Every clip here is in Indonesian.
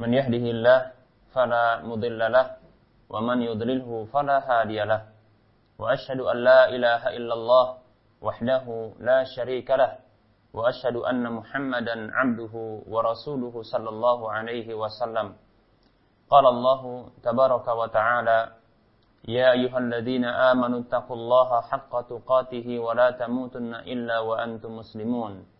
من يهده الله فلا مضل له ومن يضلله فلا هادي له. وأشهد أن لا إله إلا الله وحده لا شريك له وأشهد أن محمدا عبده ورسوله صلى الله عليه وسلم. قال الله تبارك وتعالى يا أيها الذين آمنوا اتقوا الله حق تقاته ولا تموتن إلا وأنتم مسلمون.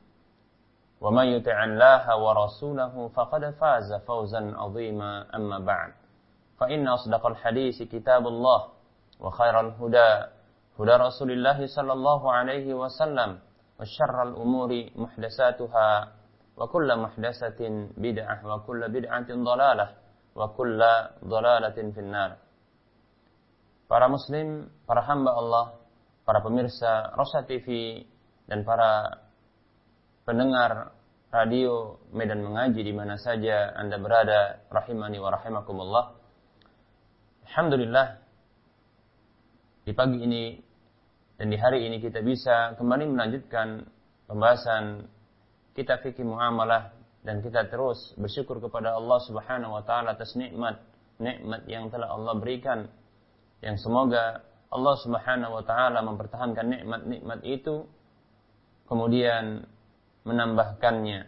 ومن يطع الله ورسوله فقد فاز فوزا عظيما أما بعد فإن أصدق الحديث كتاب الله وخير الهدى هدى رسول الله صلى الله عليه وسلم وشر الأمور محدثاتها وكل محدثة بدعة وكل بدعة ضلالة wa kulla dhalalatin finnar. Para muslim, para hamba Allah, para pemirsa Rosa TV dan para pendengar radio Medan Mengaji di mana saja Anda berada, rahimani wa rahimakumullah. Alhamdulillah di pagi ini dan di hari ini kita bisa kembali melanjutkan pembahasan kitab fikih muamalah dan kita terus bersyukur kepada Allah Subhanahu wa taala atas nikmat nikmat yang telah Allah berikan yang semoga Allah Subhanahu wa taala mempertahankan nikmat-nikmat itu kemudian menambahkannya.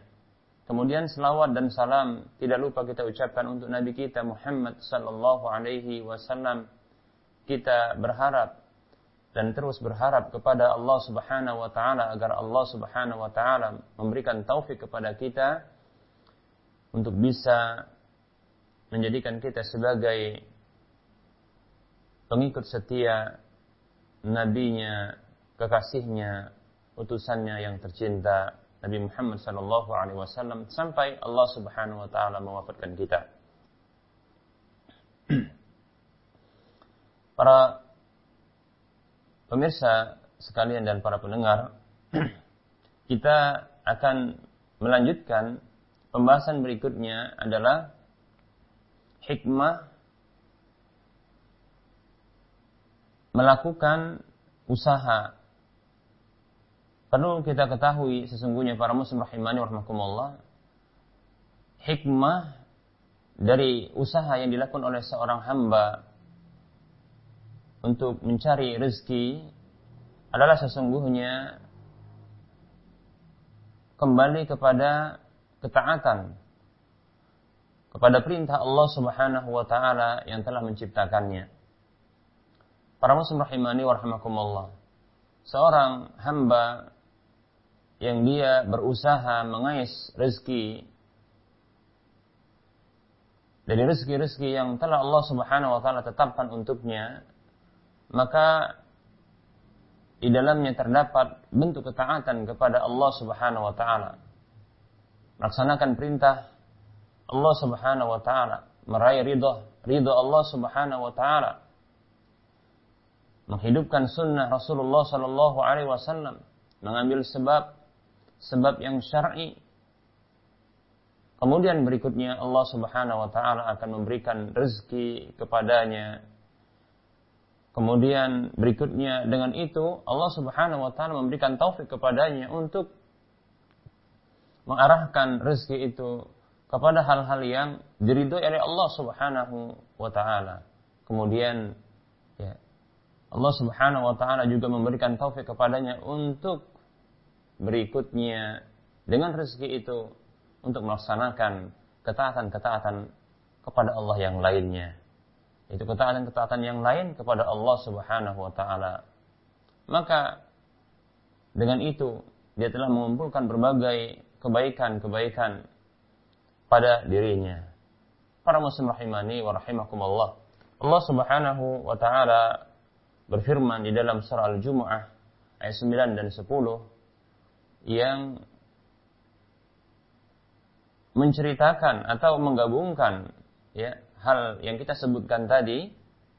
Kemudian selawat dan salam tidak lupa kita ucapkan untuk nabi kita Muhammad sallallahu alaihi wasallam. Kita berharap dan terus berharap kepada Allah Subhanahu wa taala agar Allah Subhanahu wa taala memberikan taufik kepada kita untuk bisa menjadikan kita sebagai pengikut setia nabinya, kekasihnya, utusannya yang tercinta Nabi Muhammad sallallahu alaihi wasallam sampai Allah Subhanahu wa taala mewafatkan kita. Para pemirsa sekalian dan para pendengar, kita akan melanjutkan Pembahasan berikutnya adalah hikmah melakukan usaha. Perlu kita ketahui sesungguhnya para muslim rahimani warahmatullah hikmah dari usaha yang dilakukan oleh seorang hamba untuk mencari rezeki adalah sesungguhnya kembali kepada ketaatan kepada perintah Allah Subhanahu wa taala yang telah menciptakannya. Para muslim rahimani wa rahimakumullah. Seorang hamba yang dia berusaha mengais rezeki dari rezeki-rezeki yang telah Allah Subhanahu wa taala tetapkan untuknya, maka di dalamnya terdapat bentuk ketaatan kepada Allah Subhanahu wa taala melaksanakan perintah Allah Subhanahu wa taala, meraih ridha ridha Allah Subhanahu wa taala. Menghidupkan sunnah Rasulullah sallallahu alaihi wasallam, mengambil sebab sebab yang syar'i. Kemudian berikutnya Allah Subhanahu wa taala akan memberikan rezeki kepadanya. Kemudian berikutnya dengan itu Allah Subhanahu wa taala memberikan taufik kepadanya untuk mengarahkan rezeki itu kepada hal-hal yang diridhoi oleh Allah Subhanahu wa taala. Kemudian ya Allah Subhanahu wa taala juga memberikan taufik kepadanya untuk berikutnya dengan rezeki itu untuk melaksanakan ketaatan-ketaatan kepada Allah yang lainnya. Itu ketaatan-ketaatan yang lain kepada Allah Subhanahu wa taala. Maka dengan itu dia telah mengumpulkan berbagai kebaikan-kebaikan pada dirinya. Para muslim rahimani wa rahimakumullah. Allah Subhanahu wa taala berfirman di dalam surah Al-Jumu'ah ayat 9 dan 10 yang menceritakan atau menggabungkan ya hal yang kita sebutkan tadi.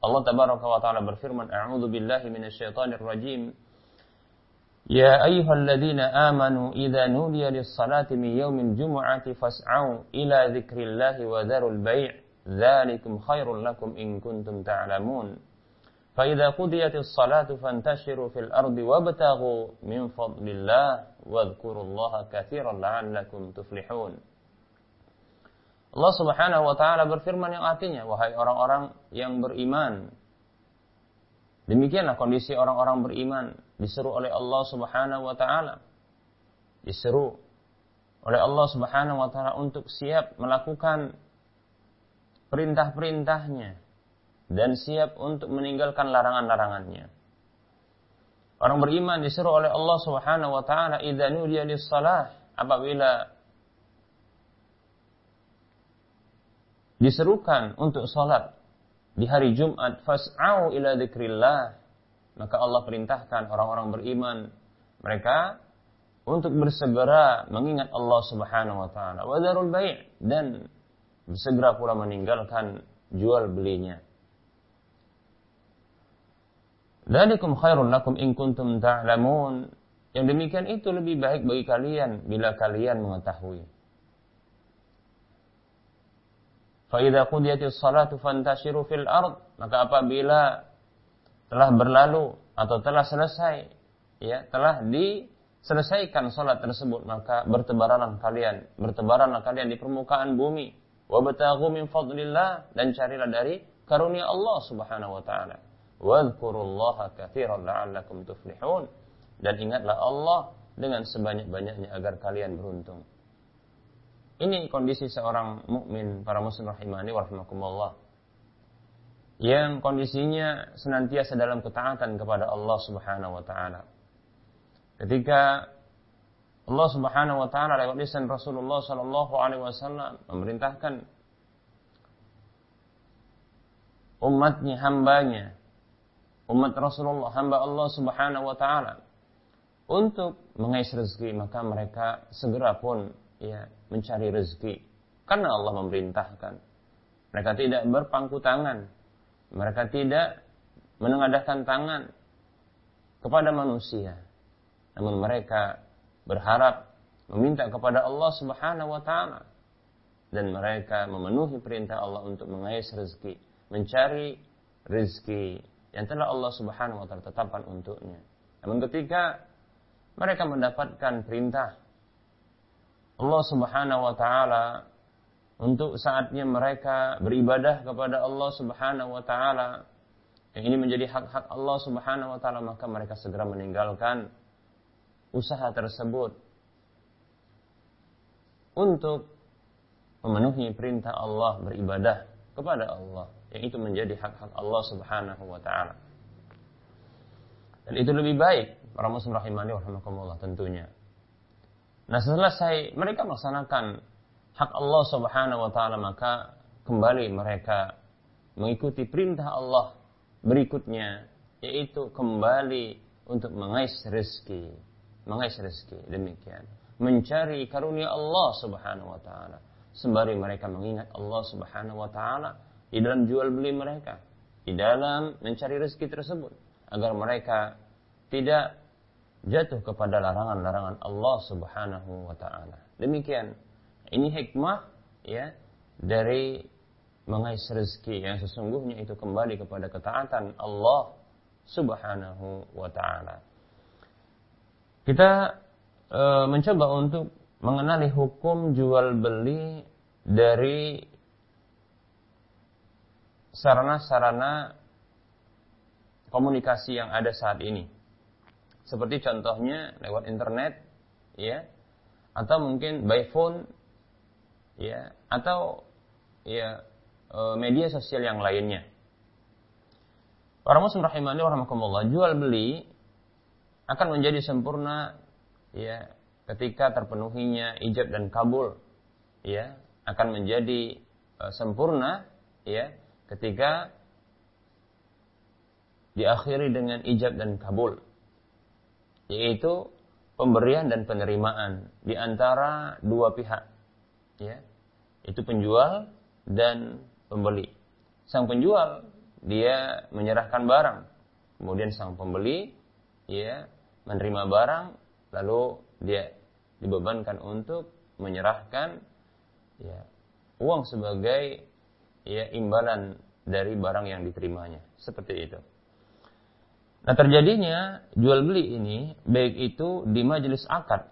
Allah tabaraka wa taala berfirman a'udzu billahi minasyaitonir rajim. Ya ayyuhalladzina amanu idza nudiya lis-salati min yaumil jumu'ati fas'au ila dzikrillahi wa dzarul bai' dzalikum khairul lakum in kuntum ta'lamun فإذا قضيت الصلاة فانتشروا في الأرض وابتغوا من فضل الله واذكروا الله كثيرا لعلكم تفلحون Allah Subhanahu wa taala berfirman yang artinya wahai orang-orang yang beriman Demikianlah kondisi orang-orang beriman diseru oleh Allah Subhanahu wa taala diseru oleh Allah Subhanahu wa taala untuk siap melakukan perintah-perintahnya dan siap untuk meninggalkan larangan-larangannya. Orang beriman disuruh oleh Allah Subhanahu wa taala idza nudiya lis-salah apabila diserukan untuk salat di hari Jumat fas'au ila dzikrillah maka Allah perintahkan orang-orang beriman mereka untuk bersegera mengingat Allah Subhanahu wa taala wa darul bai' dan bersegera pula meninggalkan jual belinya Dalikum khairun lakum in kuntum ta'lamun. Yang demikian itu lebih baik bagi kalian bila kalian mengetahui. Fa idza qudiyatis salatu fantashiru fil ard, maka apabila telah berlalu atau telah selesai ya, telah diselesaikan salat tersebut, maka bertebaranlah kalian, bertebaranlah kalian di permukaan bumi, wa bataghu min fadlillah dan carilah dari karunia Allah Subhanahu wa taala. Wadhkurullaha la'allakum tuflihun. Dan ingatlah Allah dengan sebanyak-banyaknya agar kalian beruntung. Ini kondisi seorang mukmin para muslim rahimani warahmatullah yang kondisinya senantiasa dalam ketaatan kepada Allah Subhanahu wa taala. Ketika Allah Subhanahu wa taala lewat lisan Rasulullah sallallahu alaihi wasallam memerintahkan umatnya hambanya umat Rasulullah, hamba Allah Subhanahu wa taala untuk mengais rezeki, maka mereka segera pun ya mencari rezeki karena Allah memerintahkan. Mereka tidak berpangku tangan. Mereka tidak menengadahkan tangan kepada manusia. Namun mereka berharap meminta kepada Allah Subhanahu wa taala dan mereka memenuhi perintah Allah untuk mengais rezeki, mencari rezeki yang telah Allah Subhanahu wa taala tetapkan untuknya. Namun ketika mereka mendapatkan perintah Allah Subhanahu wa taala untuk saatnya mereka beribadah kepada Allah Subhanahu wa taala yang ini menjadi hak-hak Allah Subhanahu wa taala maka mereka segera meninggalkan usaha tersebut untuk memenuhi perintah Allah beribadah kepada Allah yang itu menjadi hak-hak Allah Subhanahu wa taala. Dan itu lebih baik. Para muslim rahimani rahimakumullah tentunya. Nah, setelah saya mereka melaksanakan hak Allah Subhanahu wa taala maka kembali mereka mengikuti perintah Allah berikutnya yaitu kembali untuk mengais rezeki, mengais rezeki demikian, mencari karunia Allah Subhanahu wa taala. Sembari mereka mengingat Allah Subhanahu wa taala di dalam jual beli mereka, di dalam mencari rezeki tersebut, agar mereka tidak jatuh kepada larangan-larangan Allah Subhanahu wa taala. Demikian. Ini hikmah ya dari mengais rezeki yang sesungguhnya itu kembali kepada ketaatan Allah Subhanahu wa taala. Kita e, mencoba untuk mengenali hukum jual beli dari sarana-sarana komunikasi yang ada saat ini. Seperti contohnya lewat internet, ya, atau mungkin by phone ya atau ya e, media sosial yang lainnya. Para muslim rahimani warahmatullah jual beli akan menjadi sempurna ya ketika terpenuhinya ijab dan kabul ya akan menjadi uh, sempurna ya ketika diakhiri dengan ijab dan kabul yaitu pemberian dan penerimaan di antara dua pihak ya. Itu penjual dan pembeli. Sang penjual dia menyerahkan barang. Kemudian sang pembeli ya menerima barang lalu dia dibebankan untuk menyerahkan ya uang sebagai ya imbalan dari barang yang diterimanya seperti itu. Nah terjadinya jual beli ini baik itu di majelis akad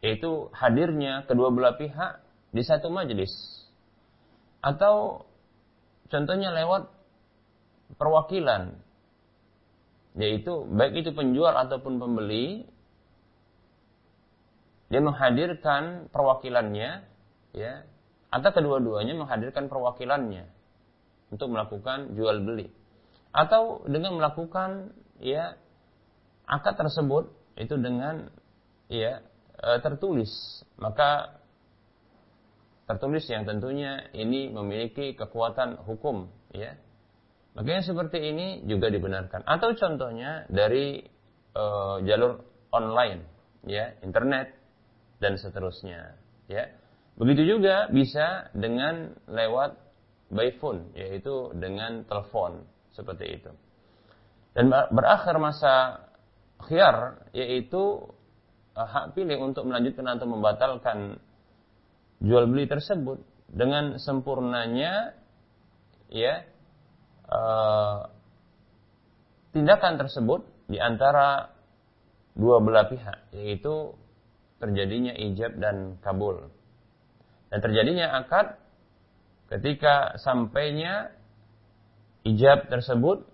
yaitu hadirnya kedua belah pihak di satu majelis atau contohnya lewat perwakilan yaitu baik itu penjual ataupun pembeli dia menghadirkan perwakilannya ya atau kedua-duanya menghadirkan perwakilannya untuk melakukan jual beli. Atau dengan melakukan ya akad tersebut itu dengan ya e, tertulis. Maka tertulis yang tentunya ini memiliki kekuatan hukum ya. Makanya seperti ini juga dibenarkan. Atau contohnya dari e, jalur online ya internet dan seterusnya ya begitu juga bisa dengan lewat by phone yaitu dengan telepon seperti itu dan berakhir masa khiar yaitu uh, hak pilih untuk melanjutkan atau membatalkan jual beli tersebut dengan sempurnanya ya uh, tindakan tersebut di antara dua belah pihak yaitu terjadinya ijab dan kabul. Dan terjadinya akad ketika sampainya ijab tersebut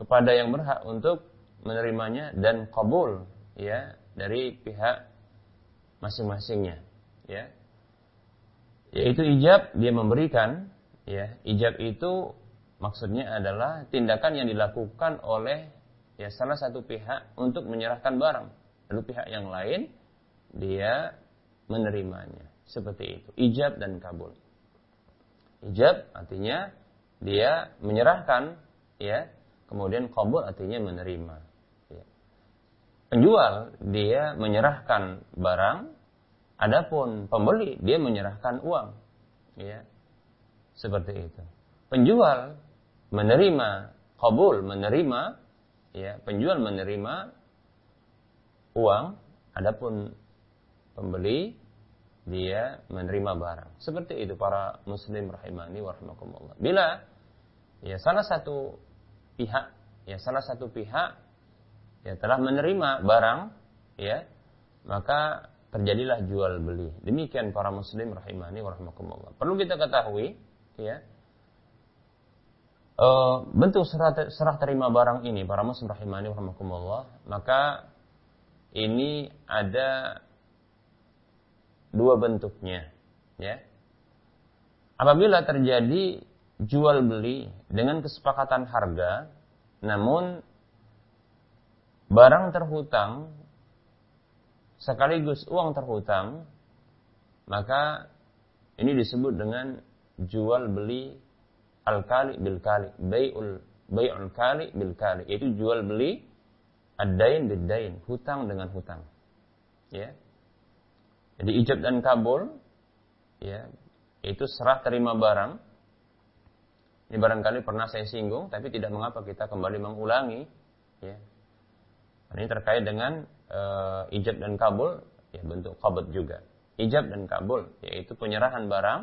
kepada yang berhak untuk menerimanya dan kabul ya dari pihak masing-masingnya ya. Yaitu ijab dia memberikan ya. Ijab itu maksudnya adalah tindakan yang dilakukan oleh ya salah satu pihak untuk menyerahkan barang. Lalu pihak yang lain dia menerimanya. Seperti itu. Ijab dan kabul. Ijab artinya dia menyerahkan, ya. Kemudian kabul artinya menerima. Ya. Penjual dia menyerahkan barang, adapun pembeli dia menyerahkan uang, ya. Seperti itu. Penjual menerima kabul menerima, ya. Penjual menerima uang, adapun pembeli dia menerima barang. Seperti itu para muslim rahimani wa. Bila ya salah satu pihak ya salah satu pihak ya telah menerima barang ya maka terjadilah jual beli. Demikian para muslim rahimani wa. Perlu kita ketahui ya uh, bentuk serah, serah terima barang ini para muslim rahimani wa rahimakumullah maka ini ada dua bentuknya ya. Apabila terjadi jual beli dengan kesepakatan harga namun barang terhutang sekaligus uang terhutang maka ini disebut dengan jual beli al kali bil kali bayul bayul kali bil kali itu jual beli ad-dain bid-dain hutang dengan hutang ya jadi ijab dan kabul ya itu serah terima barang. Ini barangkali pernah saya singgung tapi tidak mengapa kita kembali mengulangi ya. Ini terkait dengan uh, ijab dan kabul ya bentuk qabd juga. Ijab dan kabul yaitu penyerahan barang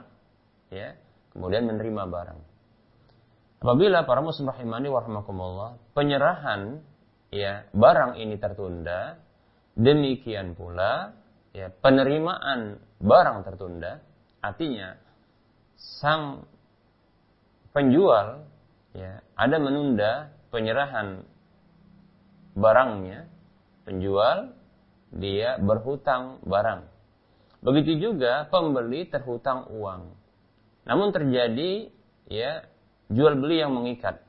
ya, kemudian menerima barang. Apabila para muslim rahimani warahmatullah, penyerahan ya barang ini tertunda, demikian pula ya penerimaan barang tertunda artinya sang penjual ya ada menunda penyerahan barangnya penjual dia berhutang barang Begitu juga pembeli terhutang uang. Namun terjadi ya jual beli yang mengikat.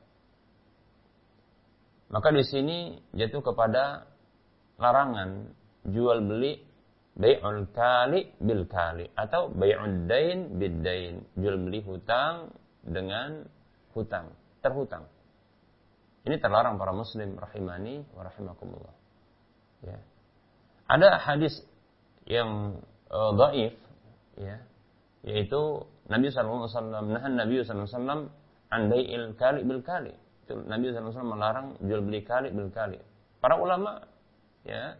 Maka di sini jatuh kepada larangan jual beli bai'ul kali bil kali atau bai'ud dain bid dain, jual beli hutang dengan hutang, terhutang. Ini terlarang para muslim rahimani wa rahimakumullah. Ya. Ada hadis yang uh, dhaif ya, yaitu Nabi sallallahu alaihi wasallam nahan Nabi sallallahu alaihi wasallam an kali bil kali. Nabi wasallam melarang jual beli kali bil kali. Para ulama ya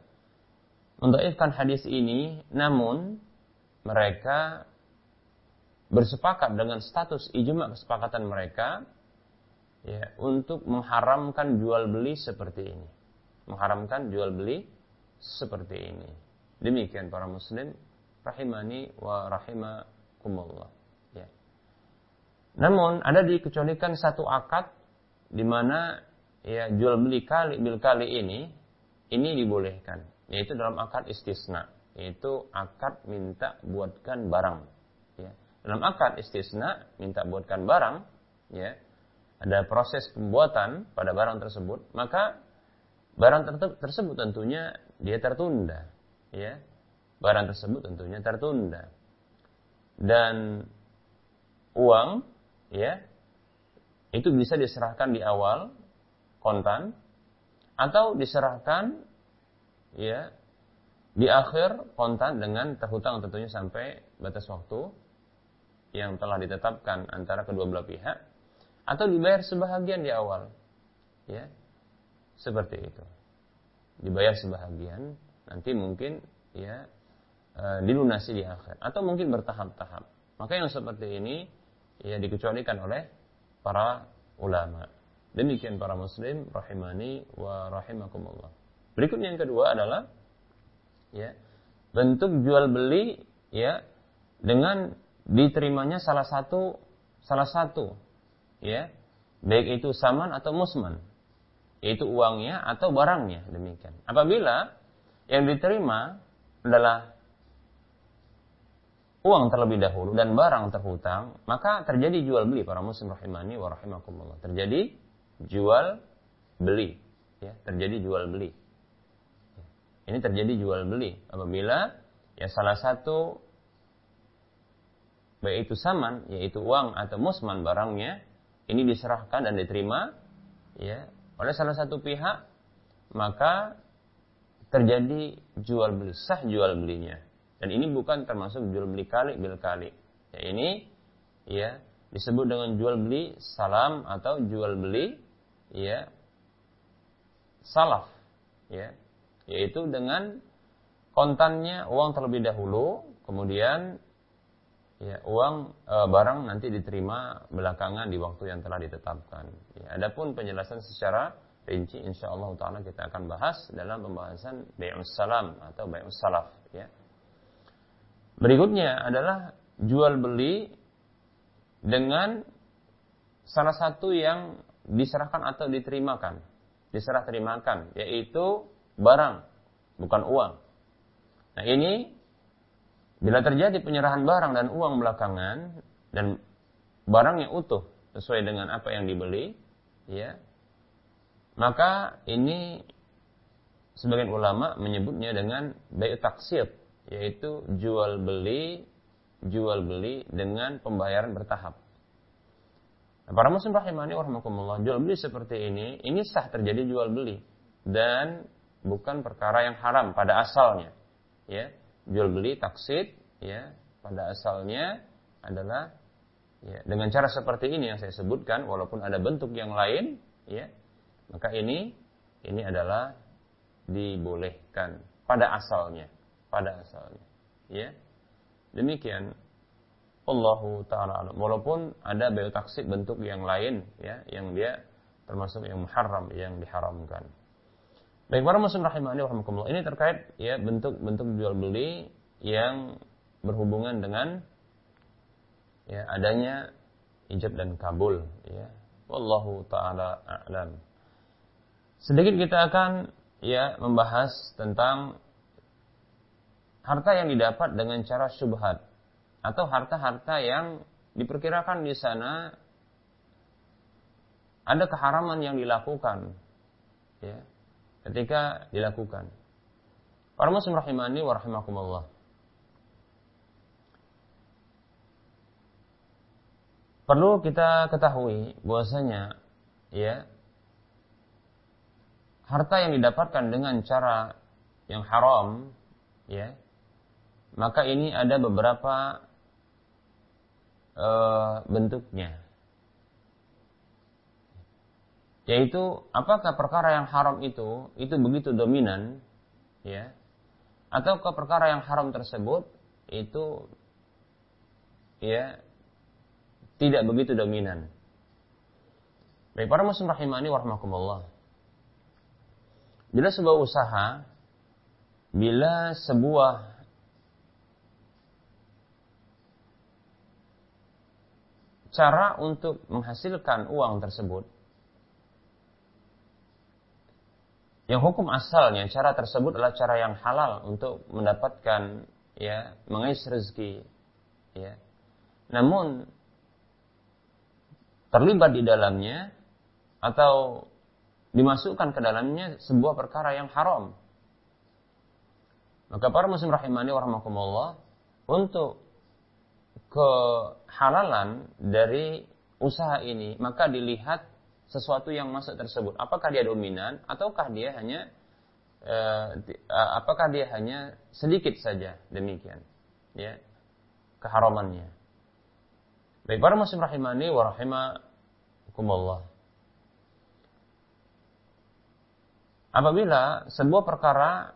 mendaifkan hadis ini namun mereka bersepakat dengan status ijma kesepakatan mereka ya untuk mengharamkan jual beli seperti ini. Mengharamkan jual beli seperti ini. Demikian para muslim rahimani wa rahimakumullah. Ya. Namun ada dikecualikan satu akad di mana ya jual beli kali bil kali ini ini dibolehkan yaitu dalam akad istisna yaitu akad minta buatkan barang ya. Dalam akad istisna minta buatkan barang ya ada proses pembuatan pada barang tersebut maka barang tersebut tentunya dia tertunda ya. Barang tersebut tentunya tertunda. Dan uang ya itu bisa diserahkan di awal kontan atau diserahkan ya di akhir kontan dengan terhutang tentunya sampai batas waktu yang telah ditetapkan antara kedua belah pihak atau dibayar sebahagian di awal. Ya seperti itu. Dibayar sebahagian nanti mungkin ya e, dilunasi di akhir atau mungkin bertahap-tahap. Maka yang seperti ini ya dikecualikan oleh para ulama. Demikian para muslim rahimani wa rahimakumullah Berikutnya yang kedua adalah ya bentuk jual beli ya dengan diterimanya salah satu salah satu ya baik itu saman atau musman yaitu uangnya atau barangnya demikian. Apabila yang diterima adalah uang terlebih dahulu dan barang terhutang, maka terjadi jual beli para muslim rahimani wa rahimakumullah. Terjadi jual beli, ya, terjadi jual beli. Ini terjadi jual beli. Apabila ya salah satu baik itu saman yaitu uang atau musman barangnya ini diserahkan dan diterima ya oleh salah satu pihak maka terjadi jual beli sah jual belinya. Dan ini bukan termasuk jual beli kali bil kali. Ya ini ya disebut dengan jual beli salam atau jual beli ya salaf ya yaitu dengan kontannya uang terlebih dahulu, kemudian ya uang e, barang nanti diterima belakangan di waktu yang telah ditetapkan. Ya, adapun penjelasan secara rinci insya Allah taala kita akan bahas dalam pembahasan bay'us salam atau bay'us salaf ya. Berikutnya adalah jual beli dengan salah satu yang diserahkan atau diterimakan, diserah terimakan yaitu barang, bukan uang. Nah ini bila terjadi penyerahan barang dan uang belakangan dan barangnya utuh sesuai dengan apa yang dibeli, ya, maka ini sebagian ulama menyebutnya dengan bayi taksir, yaitu jual beli jual beli dengan pembayaran bertahap. Nah, para muslim rahimani warahmatullah, jual beli seperti ini, ini sah terjadi jual beli dan bukan perkara yang haram pada asalnya. Ya, jual beli taksid ya pada asalnya adalah ya dengan cara seperti ini yang saya sebutkan walaupun ada bentuk yang lain ya maka ini ini adalah dibolehkan pada asalnya pada asalnya ya. Demikian. Allahu taala walaupun ada bayu taksid bentuk yang lain ya yang dia termasuk yang muharram yang diharamkan Baik para muslim rahimahni rahimakumullah. Ini terkait ya bentuk-bentuk jual beli yang berhubungan dengan ya adanya ijab dan kabul ya. Wallahu taala a'lam. Sedikit kita akan ya membahas tentang harta yang didapat dengan cara syubhat atau harta-harta yang diperkirakan di sana ada keharaman yang dilakukan ya ketika dilakukan. Para muslim rahimani wa rahimakumullah. Perlu kita ketahui bahwasanya ya harta yang didapatkan dengan cara yang haram ya maka ini ada beberapa uh, bentuknya yaitu apakah perkara yang haram itu itu begitu dominan ya atau ke perkara yang haram tersebut itu ya tidak begitu dominan. Baik para muslim rahimani warahmatullah. Bila sebuah usaha bila sebuah cara untuk menghasilkan uang tersebut yang hukum asalnya cara tersebut adalah cara yang halal untuk mendapatkan ya mengais rezeki ya. Namun terlibat di dalamnya atau dimasukkan ke dalamnya sebuah perkara yang haram. Maka para muslim rahimani warahmatullah untuk kehalalan dari usaha ini, maka dilihat sesuatu yang masuk tersebut. Apakah dia dominan ataukah dia hanya uh, apakah dia hanya sedikit saja demikian. Ya. Keharamannya. Baik para muslim rahimani wa rahimakumullah. Apabila sebuah perkara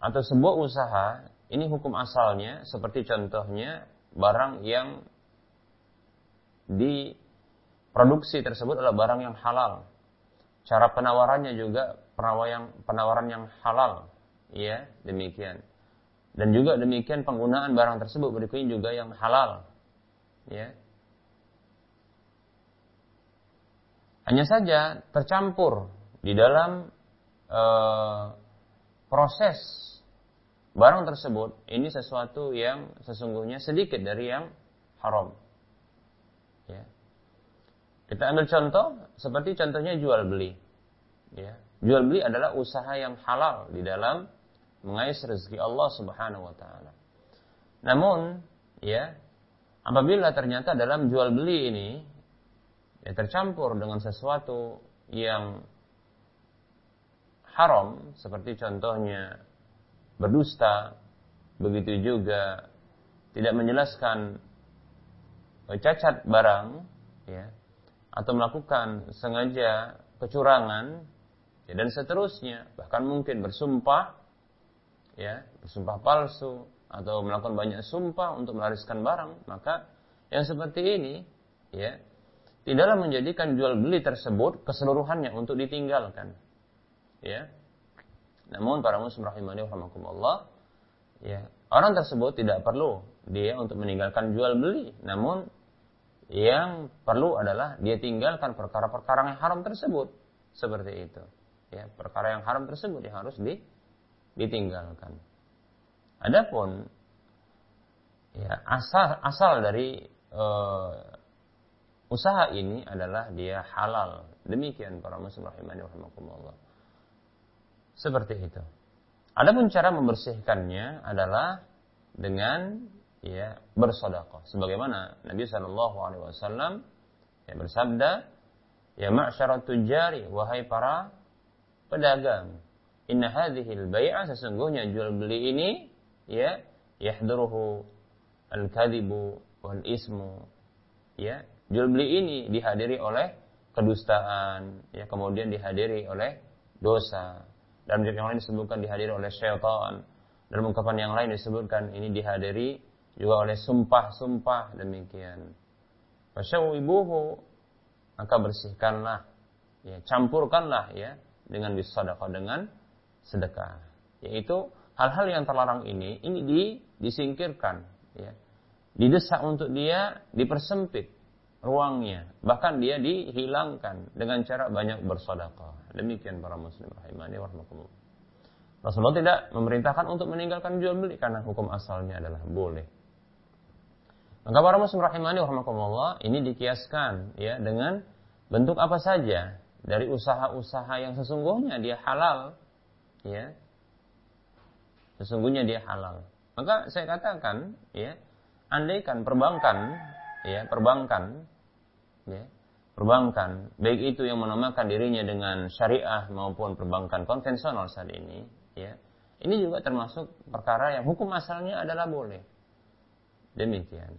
atau sebuah usaha ini hukum asalnya seperti contohnya barang yang diproduksi tersebut adalah barang yang halal. Cara penawarannya juga penawaran penawaran yang halal, ya demikian. Dan juga demikian penggunaan barang tersebut berikutnya juga yang halal, ya. Hanya saja tercampur di dalam uh, proses barang tersebut ini sesuatu yang sesungguhnya sedikit dari yang haram. Kita ambil contoh seperti contohnya jual beli. Ya. Jual beli adalah usaha yang halal di dalam mengais rezeki Allah Subhanahu wa taala. Namun, ya, apabila ternyata dalam jual beli ini ya, tercampur dengan sesuatu yang haram seperti contohnya berdusta, begitu juga tidak menjelaskan cacat barang, ya, atau melakukan sengaja kecurangan, ya, dan seterusnya, bahkan mungkin bersumpah, ya, bersumpah palsu atau melakukan banyak sumpah untuk melariskan barang, maka yang seperti ini, ya, tidaklah menjadikan jual beli tersebut keseluruhannya untuk ditinggalkan, ya, namun para muslim rahimani rahimakumullah, ya, orang tersebut tidak perlu dia untuk meninggalkan jual beli, namun yang perlu adalah dia tinggalkan perkara-perkara yang haram tersebut. Seperti itu. Ya, perkara yang haram tersebut yang harus di, ditinggalkan. Adapun ya, asal asal dari uh, usaha ini adalah dia halal. Demikian para muslim rahimani rahimakumullah. Seperti itu. Adapun cara membersihkannya adalah dengan ya bersedekah. Sebagaimana Nabi Shallallahu Alaihi Wasallam ya bersabda, ya ma'syarat tujari, wahai para pedagang, inna hadhil bai'ah sesungguhnya jual beli ini ya yahduruhu al-kadhibu wal ismu ya jual beli ini dihadiri oleh kedustaan ya kemudian dihadiri oleh dosa riwayat yang lain disebutkan dihadiri oleh syaitan. Dalam ungkapan yang lain disebutkan ini dihadiri juga oleh sumpah-sumpah demikian. ibuhu maka bersihkanlah ya campurkanlah ya dengan bisadaqah dengan sedekah yaitu hal-hal yang terlarang ini ini di, disingkirkan ya didesak untuk dia dipersempit ruangnya. Bahkan dia dihilangkan dengan cara banyak bersedekah. Demikian para muslim rahimani warahmatullah. Rasulullah tidak memerintahkan untuk meninggalkan jual beli karena hukum asalnya adalah boleh. Maka para muslim rahimani rahimakumullah ini dikiaskan ya dengan bentuk apa saja dari usaha-usaha yang sesungguhnya dia halal ya. Sesungguhnya dia halal. Maka saya katakan ya, andaikan perbankan ya, perbankan ya, perbankan baik itu yang menamakan dirinya dengan syariah maupun perbankan konvensional saat ini ya ini juga termasuk perkara yang hukum asalnya adalah boleh demikian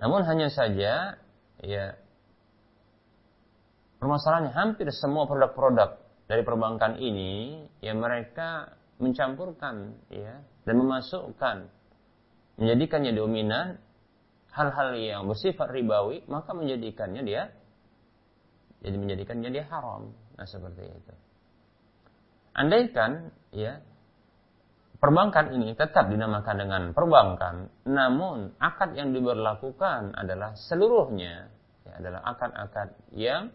namun hanya saja ya permasalahannya hampir semua produk-produk dari perbankan ini ya mereka mencampurkan ya dan memasukkan menjadikannya dominan hal-hal yang bersifat ribawi maka menjadikannya dia jadi menjadikannya dia haram. Nah seperti itu. Andaikan ya perbankan ini tetap dinamakan dengan perbankan, namun akad yang diberlakukan adalah seluruhnya ya, adalah akad-akad yang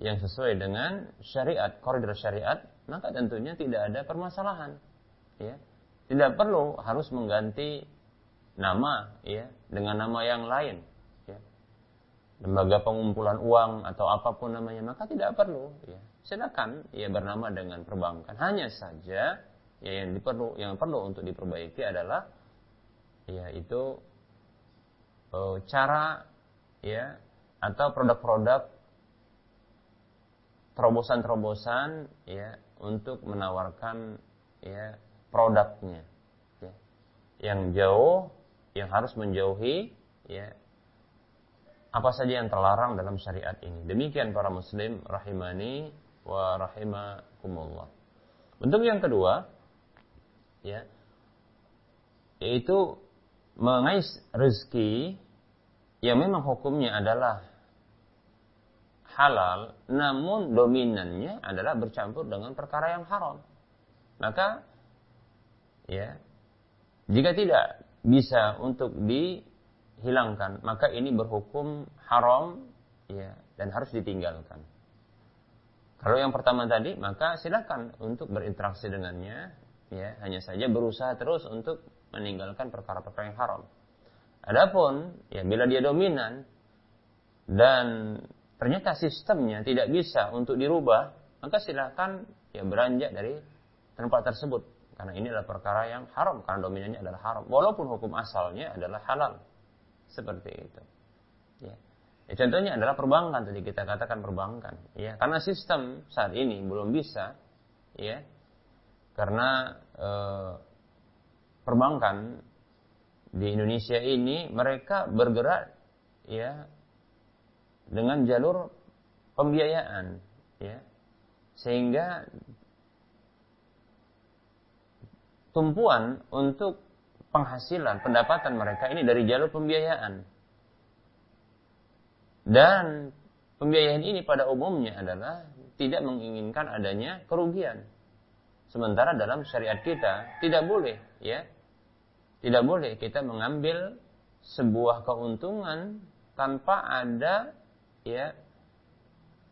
yang sesuai dengan syariat, koridor syariat, maka tentunya tidak ada permasalahan. Ya. Tidak perlu harus mengganti nama ya dengan nama yang lain. Ya. Lembaga pengumpulan uang atau apa pun namanya, maka tidak perlu. Ya silakan ya bernama dengan perbankan. Hanya saja ya yang diperlu yang perlu untuk diperbaiki adalah yaitu e, cara ya atau produk-produk terobosan-terobosan ya untuk menawarkan ya produknya ya. yang jauh yang harus menjauhi ya apa saja yang terlarang dalam syariat ini demikian para muslim rahimani wa rahimakumullah. Bentuk yang kedua ya yaitu mengais rezeki yang memang hukumnya adalah halal namun dominannya adalah bercampur dengan perkara yang haram. Maka ya jika tidak bisa untuk dihilangkan maka ini berhukum haram ya dan harus ditinggalkan. Kalau yang pertama tadi, maka silakan untuk berinteraksi dengannya, ya hanya saja berusaha terus untuk meninggalkan perkara-perkara yang haram. Adapun ya bila dia dominan dan ternyata sistemnya tidak bisa untuk dirubah, maka silakan ya beranjak dari tempat tersebut karena ini adalah perkara yang haram karena dominannya adalah haram walaupun hukum asalnya adalah halal. Seperti itu. Ya. Ya, contohnya adalah perbankan tadi kita katakan perbankan, ya karena sistem saat ini belum bisa, ya karena e, perbankan di Indonesia ini mereka bergerak ya dengan jalur pembiayaan, ya sehingga tumpuan untuk penghasilan pendapatan mereka ini dari jalur pembiayaan dan pembiayaan ini pada umumnya adalah tidak menginginkan adanya kerugian. Sementara dalam syariat kita tidak boleh, ya. Tidak boleh kita mengambil sebuah keuntungan tanpa ada ya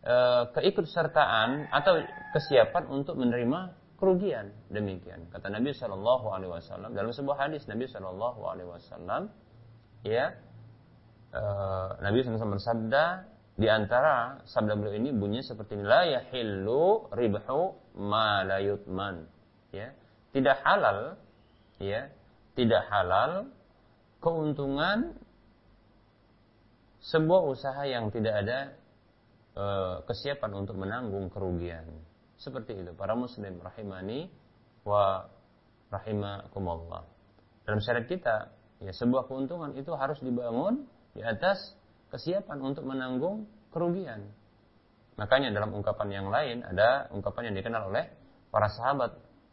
e, keikutsertaan atau kesiapan untuk menerima kerugian demikian kata Nabi Shallallahu Alaihi Wasallam dalam sebuah hadis Nabi Shallallahu Alaihi Wasallam ya uh, Nabi SAW bersabda di antara sabda beliau ini bunyinya seperti ini la yahillu ribhu ma ya. Tidak halal ya. Tidak halal keuntungan sebuah usaha yang tidak ada e, kesiapan untuk menanggung kerugian. Seperti itu. Para muslim rahimani wa rahimakumullah. Dalam syariat kita ya sebuah keuntungan itu harus dibangun di atas kesiapan untuk menanggung kerugian. Makanya dalam ungkapan yang lain ada ungkapan yang dikenal oleh para sahabat.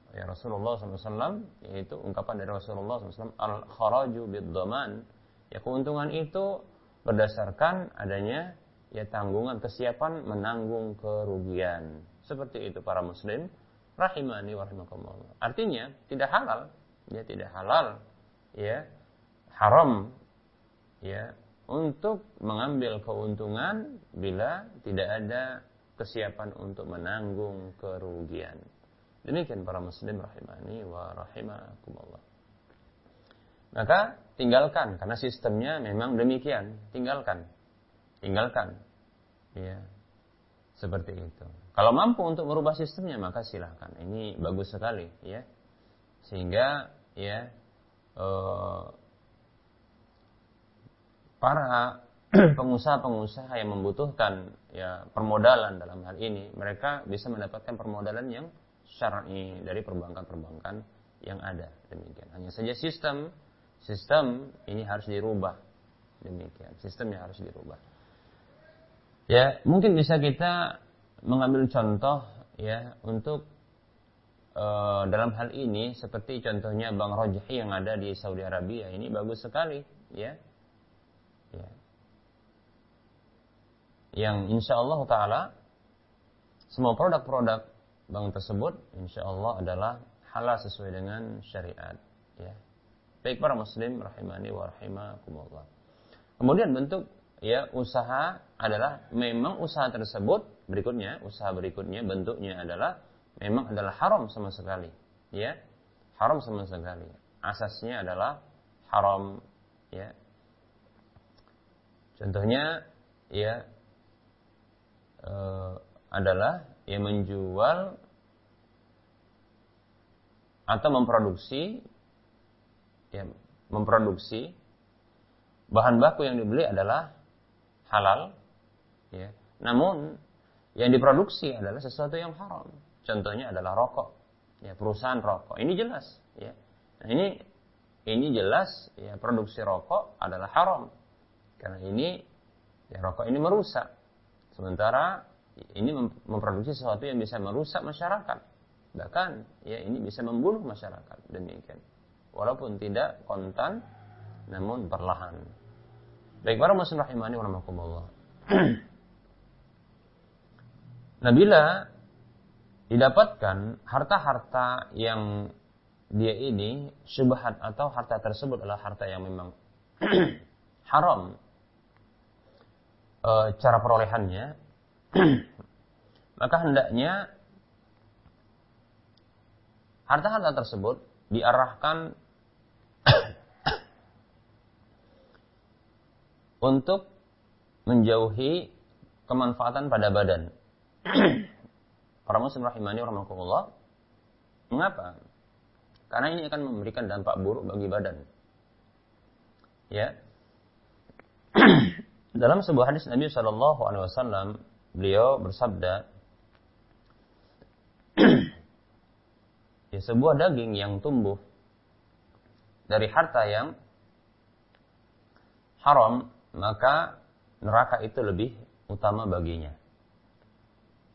Ya Rasulullah SAW yaitu ungkapan dari Rasulullah SAW al kharaju bid daman ya keuntungan itu berdasarkan adanya ya tanggungan kesiapan menanggung kerugian. Seperti itu para muslim rahimani wa rahimakumullah. Artinya tidak halal. Ya tidak halal. Ya haram. Ya untuk mengambil keuntungan bila tidak ada kesiapan untuk menanggung kerugian. Demikian para muslim rahimani wa rahimakumullah. Maka tinggalkan karena sistemnya memang demikian, tinggalkan. Tinggalkan. Ya. Seperti itu. Kalau mampu untuk merubah sistemnya maka silahkan. Ini bagus sekali ya. Sehingga ya eh, para pengusaha-pengusaha yang membutuhkan ya permodalan dalam hal ini, mereka bisa mendapatkan permodalan yang syar'i dari perbankan-perbankan yang ada. Demikian. Hanya saja sistem sistem ini harus dirubah. Demikian. Sistemnya harus dirubah. Ya, mungkin bisa kita mengambil contoh ya untuk uh, dalam hal ini seperti contohnya Bang Rojhi yang ada di Saudi Arabia ini bagus sekali ya. Ya. Yang insya Allah taala semua produk-produk bank tersebut insya Allah adalah halal sesuai dengan syariat. Ya. Baik para muslim rahimani wa rahimakumullah. Kemudian bentuk ya usaha adalah memang usaha tersebut berikutnya usaha berikutnya bentuknya adalah memang adalah haram sama sekali. Ya. Haram sama sekali. Asasnya adalah haram. Ya contohnya ya uh, adalah yang menjual atau memproduksi ya, memproduksi bahan baku yang dibeli adalah halal ya. Namun yang diproduksi adalah sesuatu yang haram. Contohnya adalah rokok. Ya, perusahaan rokok. Ini jelas ya. Nah, ini ini jelas ya produksi rokok adalah haram. Karena ini ya rokok ini merusak. Sementara ini memproduksi sesuatu yang bisa merusak masyarakat. Bahkan ya ini bisa membunuh masyarakat demikian. Walaupun tidak kontan namun perlahan. Baik para muslim rahimani wa rahmakumullah. Nah bila didapatkan harta-harta yang dia ini syubhat atau harta tersebut adalah harta yang memang haram e, cara perolehannya, maka hendaknya harta-harta tersebut diarahkan untuk menjauhi kemanfaatan pada badan. Para muslim rahimani rahmatullah. Mengapa? Karena ini akan memberikan dampak buruk bagi badan. Ya. Dalam sebuah hadis Nabi Shallallahu Alaihi Wasallam, beliau bersabda, ya sebuah daging yang tumbuh dari harta yang haram, maka neraka itu lebih utama baginya.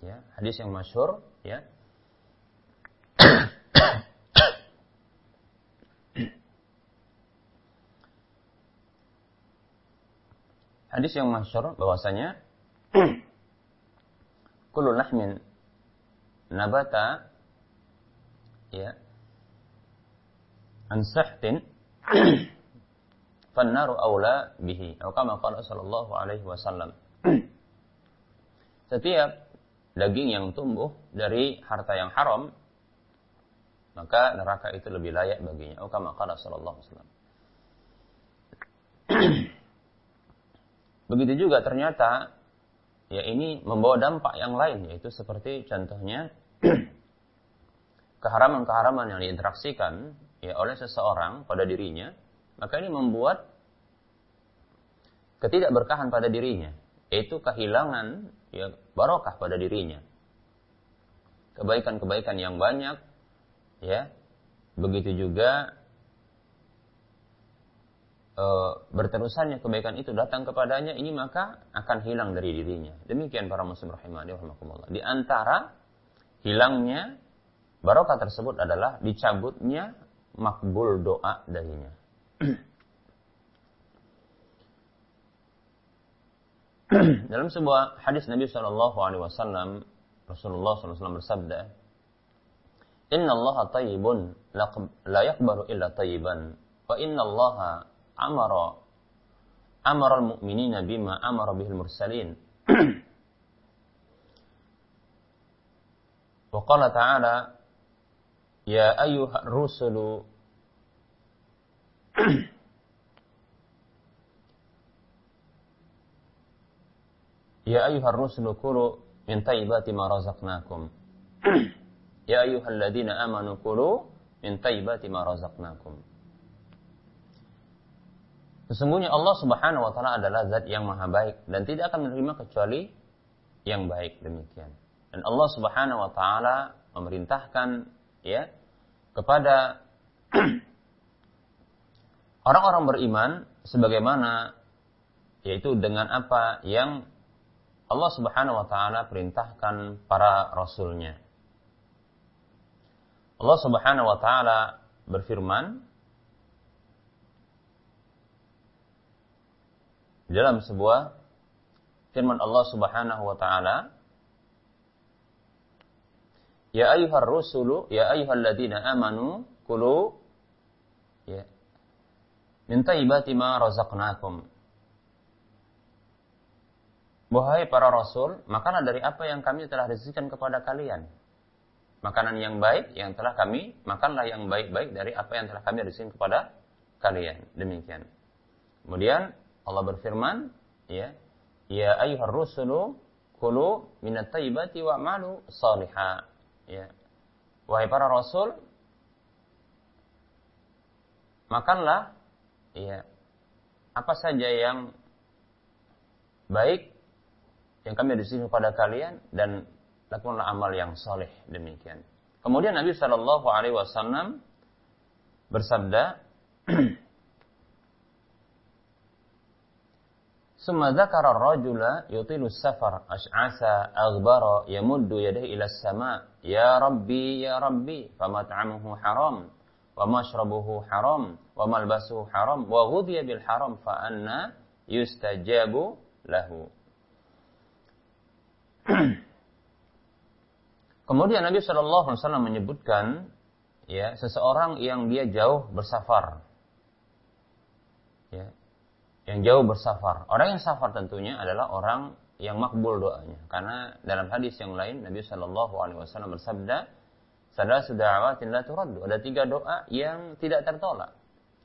Ya, hadis yang masyur, ya. Hadis yang masyhur bahwasanya kullu lahmin nabata ya an sahtin fannaru aula bihi atau kama qala sallallahu alaihi wasallam. Setiap daging yang tumbuh dari harta yang haram maka neraka itu lebih layak baginya atau kama qala sallallahu alaihi wasallam Begitu juga ternyata ya ini membawa dampak yang lain yaitu seperti contohnya keharaman-keharaman yang diinteraksikan ya oleh seseorang pada dirinya, maka ini membuat ketidakberkahan pada dirinya, yaitu kehilangan ya barokah pada dirinya. Kebaikan-kebaikan yang banyak ya. Begitu juga e, berterusannya kebaikan itu datang kepadanya ini maka akan hilang dari dirinya. Demikian para muslim rahimani rahimakumullah. Di antara hilangnya barokah tersebut adalah dicabutnya makbul doa darinya. Dalam sebuah hadis Nabi Shallallahu Alaihi Wasallam, Rasulullah SAW bersabda, Inna Allah tayyibun la yakbaru illa tayyiban, wa inna Allah amara amara al-mu'minina bima amara bihil mursalin. Wa qala ta'ala Ya ayyuhar rusulu Ya ayyuhar rusulu kulu min tayyibati ma razaqnakum. ya ayyuhalladzina amanu kulu min tayyibati ma razaqnakum. Sesungguhnya Allah Subhanahu wa taala adalah zat yang maha baik dan tidak akan menerima kecuali yang baik demikian. Dan Allah Subhanahu wa taala memerintahkan ya kepada orang-orang beriman sebagaimana yaitu dengan apa yang Allah Subhanahu wa taala perintahkan para rasulnya. Allah Subhanahu wa taala berfirman dalam sebuah firman Allah Subhanahu wa taala Ya ayyuhar rusulu ya ayyuhalladzina amanu kulu ya min tayyibati ma razaqnakum Wahai para rasul, makanlah dari apa yang kami telah rezekikan kepada kalian. Makanan yang baik yang telah kami, makanlah yang baik-baik dari apa yang telah kami rezekikan kepada kalian. Demikian. Kemudian Allah berfirman, ya, ya ayyuhar rusulu kulu minat tayyibati wa malu salihah. Ya. Wahai para rasul, makanlah ya apa saja yang baik yang kami di sini kepada kalian dan lakukanlah amal yang soleh demikian. Kemudian Nabi Shallallahu Alaihi Wasallam bersabda, Ya rabbi ya rabbi famat'amuhu haram wa mashrabuhu haram wa malbasuhu haram wa ghudhiya bil haram fa anna yustajabu lahu. Kemudian Nabi Shallallahu Alaihi Wasallam menyebutkan ya seseorang yang dia jauh bersafar, yang jauh bersafar. Orang yang safar tentunya adalah orang yang makbul doanya, karena dalam hadis yang lain Nabi Shallallahu Alaihi Wasallam bersabda, "Salah sudah awatin la turaddu." Ada tiga doa yang tidak tertolak.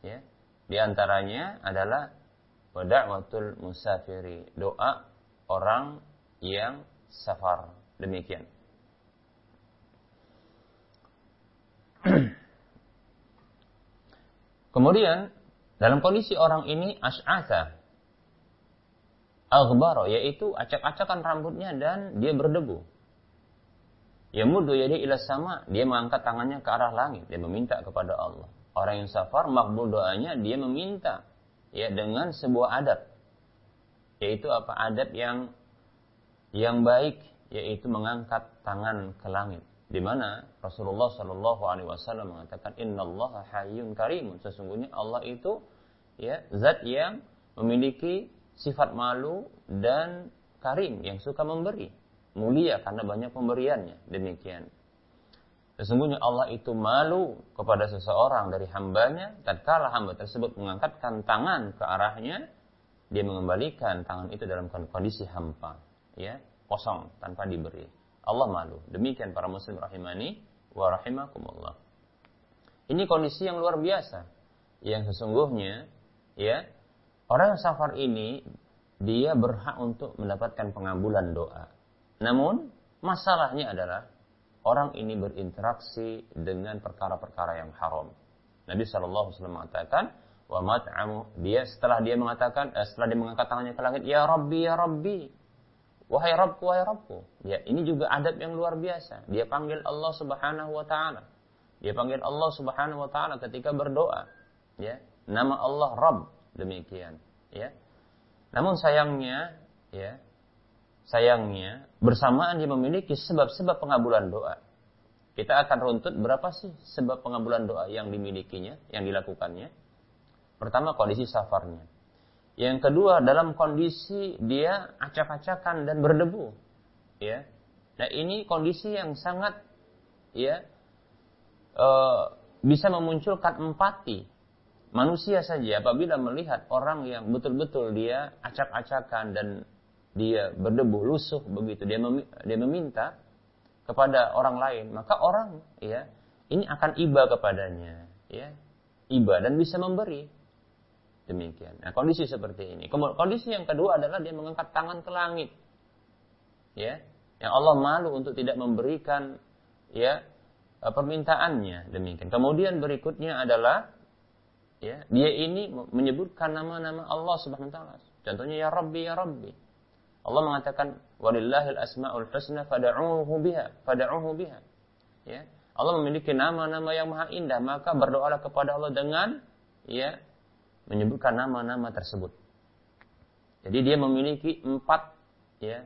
Ya, di antaranya adalah wada'watul musafiri, doa orang yang safar. Demikian. Kemudian dalam kondisi orang ini as'asa aghbaro yaitu acak-acakan rambutnya dan dia berdebu. Ya mudu ya dia sama, dia mengangkat tangannya ke arah langit, dia meminta kepada Allah. Orang yang safar makbul doanya dia meminta ya dengan sebuah adab. Yaitu apa adab yang yang baik yaitu mengangkat tangan ke langit di mana Rasulullah Shallallahu Alaihi Wasallam mengatakan Inna Allah Hayyun Karimun. Sesungguhnya Allah itu ya zat yang memiliki sifat malu dan karim yang suka memberi mulia karena banyak pemberiannya. Demikian. Sesungguhnya Allah itu malu kepada seseorang dari hambanya tatkala hamba tersebut mengangkatkan tangan ke arahnya dia mengembalikan tangan itu dalam kondisi hampa ya kosong tanpa diberi. Allah malu. Demikian para muslim rahimani wa rahimakumullah. Ini kondisi yang luar biasa. Yang sesungguhnya ya orang yang safar ini dia berhak untuk mendapatkan pengabulan doa. Namun masalahnya adalah orang ini berinteraksi dengan perkara-perkara yang haram. Nabi Shallallahu Alaihi Wasallam mengatakan, wa mat'amu dia setelah dia mengatakan eh, setelah dia mengangkat tangannya ke langit, ya Rabbi ya Rabbi, Wahai Rabbku, wahai Rabbku. Ya, ini juga adab yang luar biasa. Dia panggil Allah Subhanahu wa taala. Dia panggil Allah Subhanahu wa taala ketika berdoa. Ya, nama Allah Rabb demikian, ya. Namun sayangnya, ya, sayangnya bersamaan dia memiliki sebab-sebab pengabulan doa. Kita akan runtut berapa sih sebab pengabulan doa yang dimilikinya, yang dilakukannya. Pertama kondisi safarnya. Yang kedua dalam kondisi dia acak-acakan dan berdebu. Ya. Nah, ini kondisi yang sangat ya e, bisa memunculkan empati manusia saja apabila melihat orang yang betul-betul dia acak-acakan dan dia berdebu lusuh begitu dia mem, dia meminta kepada orang lain maka orang ya ini akan iba kepadanya, ya. Iba dan bisa memberi. Demikian. Nah, kondisi seperti ini. Kondisi yang kedua adalah dia mengangkat tangan ke langit. Ya. Yang Allah malu untuk tidak memberikan ya eh, permintaannya demikian. Kemudian berikutnya adalah ya, dia ini menyebutkan nama-nama Allah Subhanahu wa taala. Contohnya ya Rabbi ya Rabbi. Allah mengatakan walillahil asmaul husna fad'uuhu biha, fad'uuhu biha. Ya. Allah memiliki nama-nama yang maha indah, maka berdoalah kepada Allah dengan ya menyebutkan nama-nama tersebut. Jadi dia memiliki empat ya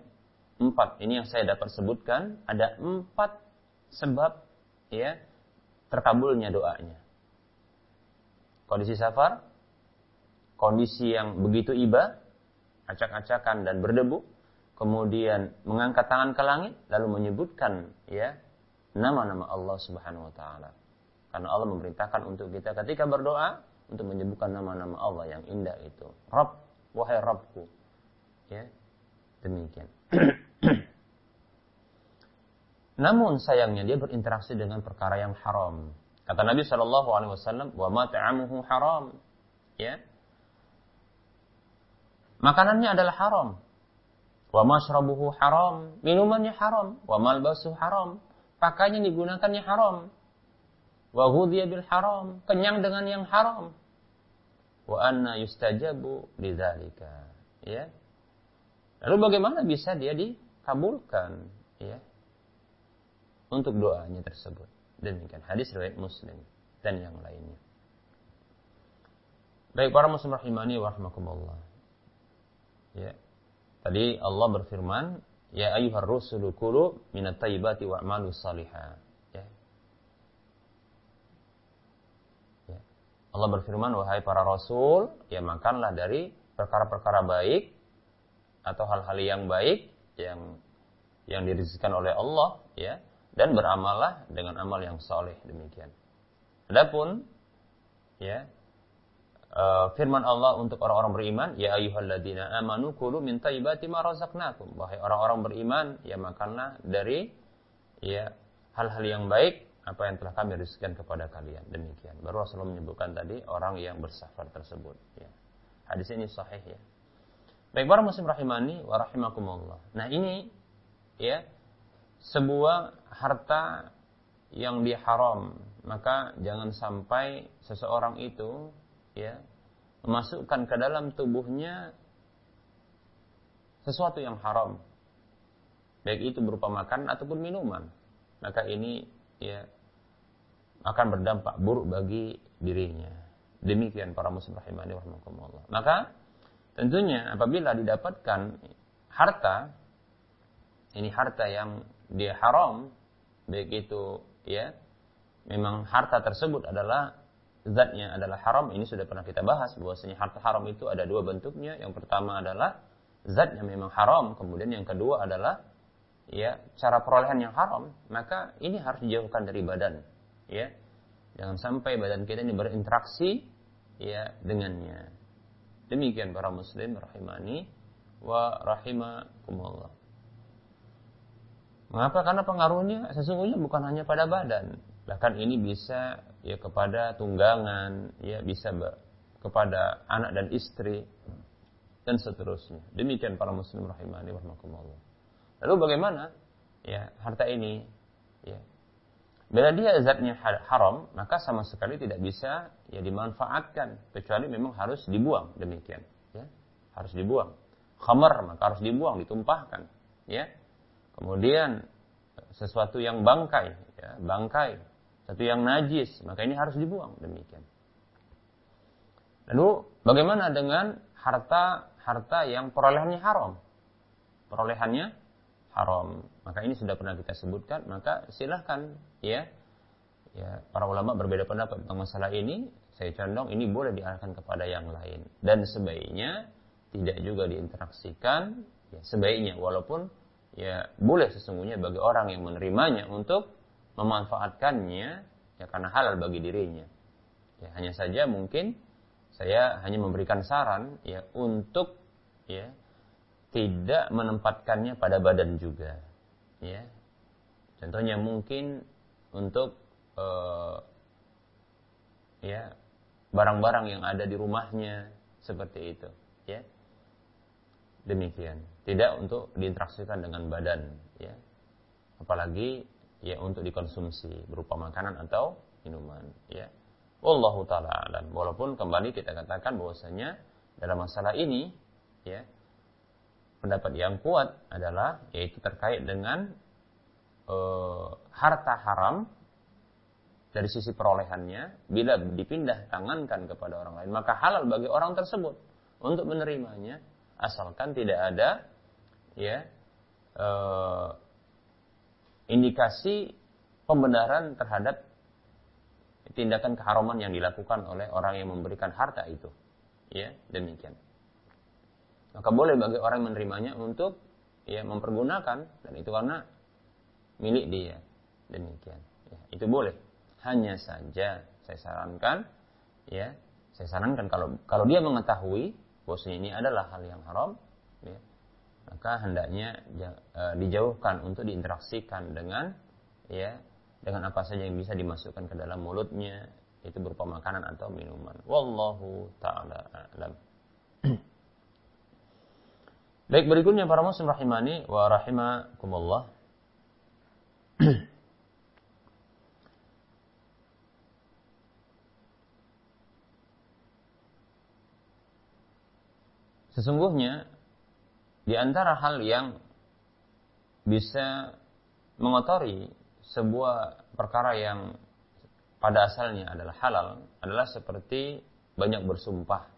empat ini yang saya dapat sebutkan ada empat sebab ya terkabulnya doanya. Kondisi safar, kondisi yang begitu iba, acak-acakan dan berdebu, kemudian mengangkat tangan ke langit lalu menyebutkan ya nama-nama Allah Subhanahu wa taala. Karena Allah memerintahkan untuk kita ketika berdoa untuk menyebutkan nama-nama Allah yang indah itu. Rabb, wahai Rabbku. Ya. Demikian. Namun sayangnya dia berinteraksi dengan perkara yang haram. Kata Nabi Shallallahu Alaihi Wasallam, wa mat'amuhu haram. Ya. Makanannya adalah haram. Wa mashrabuhu haram. Minumannya haram. Wa malbasuhu haram. Pakainya digunakannya haram. Wa bil haram. Kenyang dengan yang haram. Wa anna yustajabu lidzalika. Ya. Lalu bagaimana bisa dia dikabulkan? Ya untuk doanya tersebut. Demikian hadis riwayat Muslim dan yang lainnya. Baik para muslim rahimani wa rahmakumullah. Ya. Tadi Allah berfirman, "Ya ayyuhar rusulu kulu minat tayyibati wa'malu salihah." Ya. ya. Allah berfirman, "Wahai para rasul, ya makanlah dari perkara-perkara baik atau hal-hal yang baik yang yang dirizkikan oleh Allah, ya." dan beramallah dengan amal yang soleh demikian. Adapun ya uh, firman Allah untuk orang-orang beriman, ya ayyuhalladzina amanu kulu min thayyibati ma razaqnakum. Wahai orang-orang beriman, ya makanlah dari ya hal-hal yang baik apa yang telah kami rizkikan kepada kalian. Demikian. Baru Rasulullah menyebutkan tadi orang yang bersafar tersebut. Ya. Hadis ini sahih ya. Baik para muslim rahimani wa rahimakumullah. Nah ini ya sebuah harta yang diharam, maka jangan sampai seseorang itu ya memasukkan ke dalam tubuhnya sesuatu yang haram. Baik itu berupa makan ataupun minuman. Maka ini ya akan berdampak buruk bagi dirinya. Demikian para muslim rahimani warahmatullah. Maka tentunya apabila didapatkan harta ini harta yang dia haram, baik itu ya memang harta tersebut adalah zatnya adalah haram, ini sudah pernah kita bahas bahwasanya harta haram itu ada dua bentuknya. Yang pertama adalah zatnya memang haram, kemudian yang kedua adalah ya cara perolehan yang haram, maka ini harus dijauhkan dari badan, ya. Jangan sampai badan kita ini berinteraksi ya dengannya. Demikian para muslim rahimani wa rahimakumullah. Mengapa? Karena pengaruhnya sesungguhnya bukan hanya pada badan, bahkan ini bisa ya kepada tunggangan, ya bisa kepada anak dan istri dan seterusnya. Demikian para muslim rahimani warahmatullah. Lalu bagaimana ya harta ini ya Bila dia zatnya haram, maka sama sekali tidak bisa ya dimanfaatkan kecuali memang harus dibuang demikian, ya. Harus dibuang. Khamar maka harus dibuang, ditumpahkan, ya. Kemudian sesuatu yang bangkai, ya, bangkai, sesuatu yang najis, maka ini harus dibuang demikian. Lalu bagaimana dengan harta harta yang perolehannya haram? Perolehannya haram. Maka ini sudah pernah kita sebutkan, maka silahkan ya ya para ulama berbeda pendapat tentang masalah ini. Saya condong ini boleh diarahkan kepada yang lain dan sebaiknya tidak juga diinteraksikan ya, sebaiknya walaupun ya boleh sesungguhnya bagi orang yang menerimanya untuk memanfaatkannya ya karena halal bagi dirinya. Ya, hanya saja mungkin saya hanya memberikan saran ya untuk ya tidak menempatkannya pada badan juga. Ya. Contohnya mungkin untuk uh, ya barang-barang yang ada di rumahnya seperti itu ya demikian tidak untuk diinteraksikan dengan badan ya apalagi ya untuk dikonsumsi berupa makanan atau minuman ya wallahu taala alam walaupun kembali kita katakan bahwasanya dalam masalah ini ya pendapat yang kuat adalah yaitu terkait dengan uh, harta haram dari sisi perolehannya bila dipindah tangankan kepada orang lain maka halal bagi orang tersebut untuk menerimanya asalkan tidak ada ya eh, indikasi pembenaran terhadap tindakan keharaman yang dilakukan oleh orang yang memberikan harta itu. Ya demikian maka boleh bagi orang yang menerimanya untuk ya mempergunakan dan itu karena milik dia demikian ya, itu boleh hanya saja saya sarankan ya, saya sarankan kalau kalau dia mengetahui bahwasanya ini adalah hal yang haram, ya, maka hendaknya e, dijauhkan untuk diinteraksikan dengan ya dengan apa saja yang bisa dimasukkan ke dalam mulutnya itu berupa makanan atau minuman. Wallahu taala. Baik berikutnya para muslim rahimani wa rahimakumullah. Sesungguhnya di antara hal yang bisa mengotori sebuah perkara yang pada asalnya adalah halal adalah seperti banyak bersumpah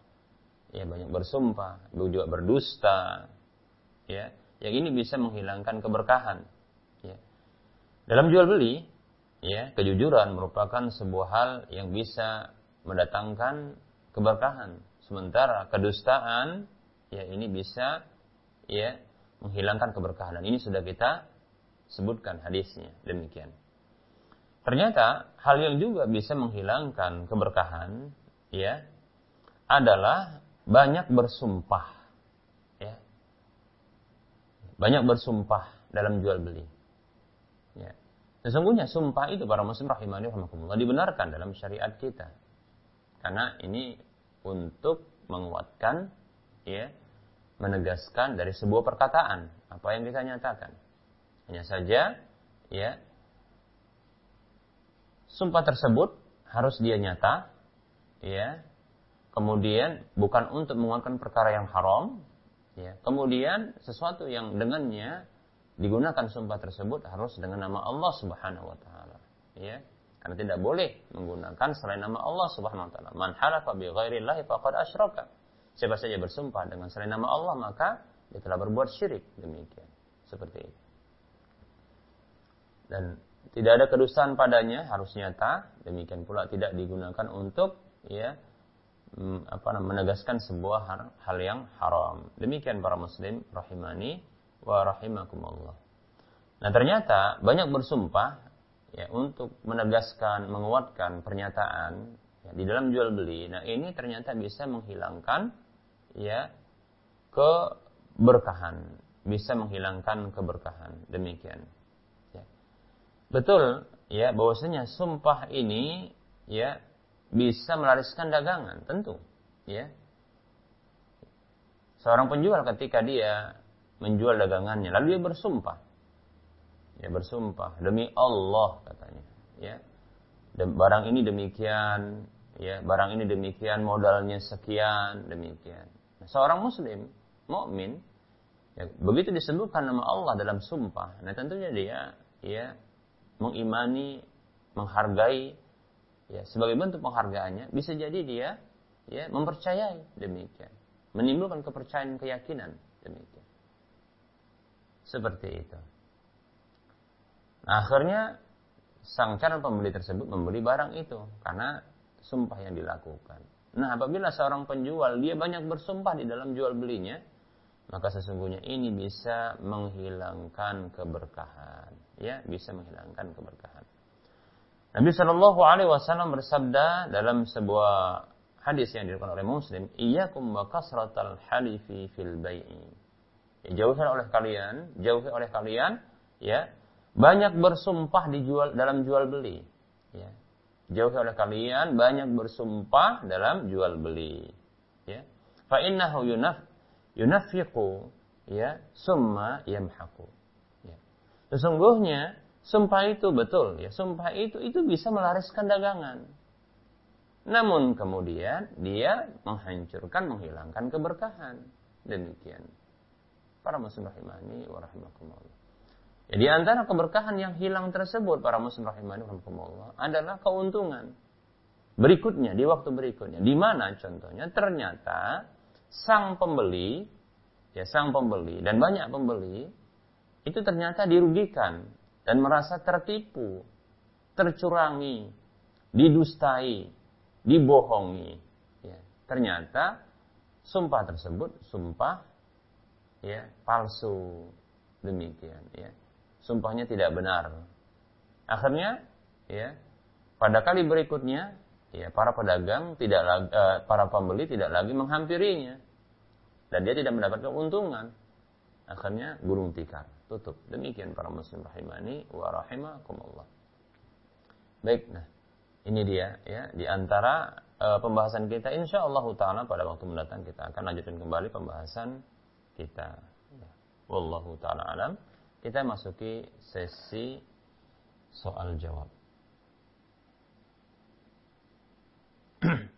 ya banyak bersumpah juga berdusta. Ya yang ini bisa menghilangkan keberkahan. Ya. Dalam jual beli ya kejujuran merupakan sebuah hal yang bisa mendatangkan keberkahan. Sementara kedustaan ya ini bisa ya menghilangkan keberkahan. Dan ini sudah kita sebutkan hadisnya. Demikian. Ternyata hal yang juga bisa menghilangkan keberkahan ya adalah banyak bersumpah ya. Banyak bersumpah dalam jual beli. Ya. Sesungguhnya sumpah itu para muslim rahimani rahimakumullah dibenarkan dalam syariat kita. Karena ini untuk menguatkan ya menegaskan dari sebuah perkataan apa yang kita nyatakan. Hanya saja ya sumpah tersebut harus dia nyata ya. Kemudian bukan untuk menguatkan perkara yang haram ya. Kemudian sesuatu yang dengannya digunakan sumpah tersebut harus dengan nama Allah Subhanahu wa taala ya. Karena tidak boleh menggunakan selain nama Allah Subhanahu wa taala. Man halafa bi ghairi faqad asyraka. Siapa saja bersumpah dengan selain nama Allah maka dia telah berbuat syirik demikian. Seperti itu. Dan tidak ada kedustaan padanya harus nyata demikian pula tidak digunakan untuk ya apa menegaskan sebuah hal yang haram. Demikian para muslim rahimani wa rahimakumullah. Nah, ternyata banyak bersumpah ya untuk menegaskan, menguatkan pernyataan ya, di dalam jual beli. Nah, ini ternyata bisa menghilangkan ya keberkahan, bisa menghilangkan keberkahan. Demikian. Ya. Betul ya bahwasanya sumpah ini ya bisa melariskan dagangan, tentu. Ya. Seorang penjual ketika dia menjual dagangannya, lalu dia bersumpah. Ya bersumpah demi Allah katanya, ya. Barang ini demikian, ya, barang ini demikian, modalnya sekian, demikian seorang muslim mukmin ya, begitu disebutkan nama Allah dalam sumpah nah tentunya dia ya mengimani menghargai ya sebagai bentuk penghargaannya bisa jadi dia ya mempercayai demikian. Menimbulkan kepercayaan keyakinan demikian. Seperti itu. Nah, akhirnya sang calon pembeli tersebut membeli barang itu karena sumpah yang dilakukan. Nah, apabila seorang penjual dia banyak bersumpah di dalam jual belinya, maka sesungguhnya ini bisa menghilangkan keberkahan, ya, bisa menghilangkan keberkahan. Nabi Shallallahu Alaihi Wasallam bersabda dalam sebuah hadis yang diriwayatkan oleh Muslim, "Iyyakum wa kasratal halifi fil bai'i." Ya, jauhi oleh kalian, jauhi oleh kalian, ya, banyak bersumpah di jual dalam jual beli, ya. jauhi oleh kalian banyak bersumpah dalam jual beli. Ya. Fa innahu yunaf yunafiqu ya summa yamhaqu. Ya. Sesungguhnya sumpah itu betul ya, sumpah itu itu bisa melariskan dagangan. Namun kemudian dia menghancurkan, menghilangkan keberkahan. Demikian. Para muslim rahimani wa rahimakumullah. Ya, antara keberkahan yang hilang tersebut para muslim rahimani wa adalah keuntungan. Berikutnya, di waktu berikutnya. Di mana contohnya? Ternyata sang pembeli, ya sang pembeli dan banyak pembeli, itu ternyata dirugikan dan merasa tertipu, tercurangi, didustai, dibohongi. Ya, ternyata sumpah tersebut sumpah ya palsu. Demikian ya. Sumpahnya tidak benar. Akhirnya ya pada kali berikutnya ya para pedagang tidak lagi, eh, para pembeli tidak lagi menghampirinya. Dan dia tidak mendapatkan keuntungan. Akhirnya gulung tikar tutup demikian para muslim rahimani wa rahimakumullah baik nah ini dia ya di antara uh, pembahasan kita insya Allah taala pada waktu mendatang kita akan lanjutkan kembali pembahasan kita. Ya. Wallahu taala alam. Kita masuki sesi soal jawab.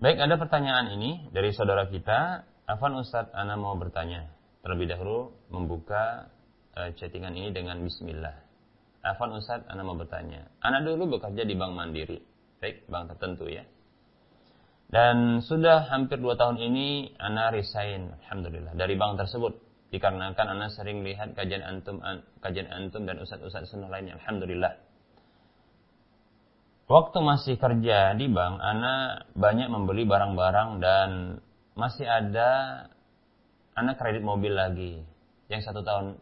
Baik, ada pertanyaan ini dari saudara kita. Afan Ustadz, Ana mau bertanya. Terlebih dahulu membuka uh, chattingan ini dengan Bismillah. Afan Ustadz, Ana mau bertanya. Ana dulu bekerja di Bank Mandiri. Baik, bank tertentu ya. Dan sudah hampir dua tahun ini Ana resign, Alhamdulillah, dari bank tersebut. Dikarenakan Ana sering lihat kajian antum, an, kajian antum dan ustadz-ustadz sunnah lainnya. Alhamdulillah Waktu masih kerja di bank, Ana banyak membeli barang-barang dan masih ada Ana kredit mobil lagi. Yang satu tahun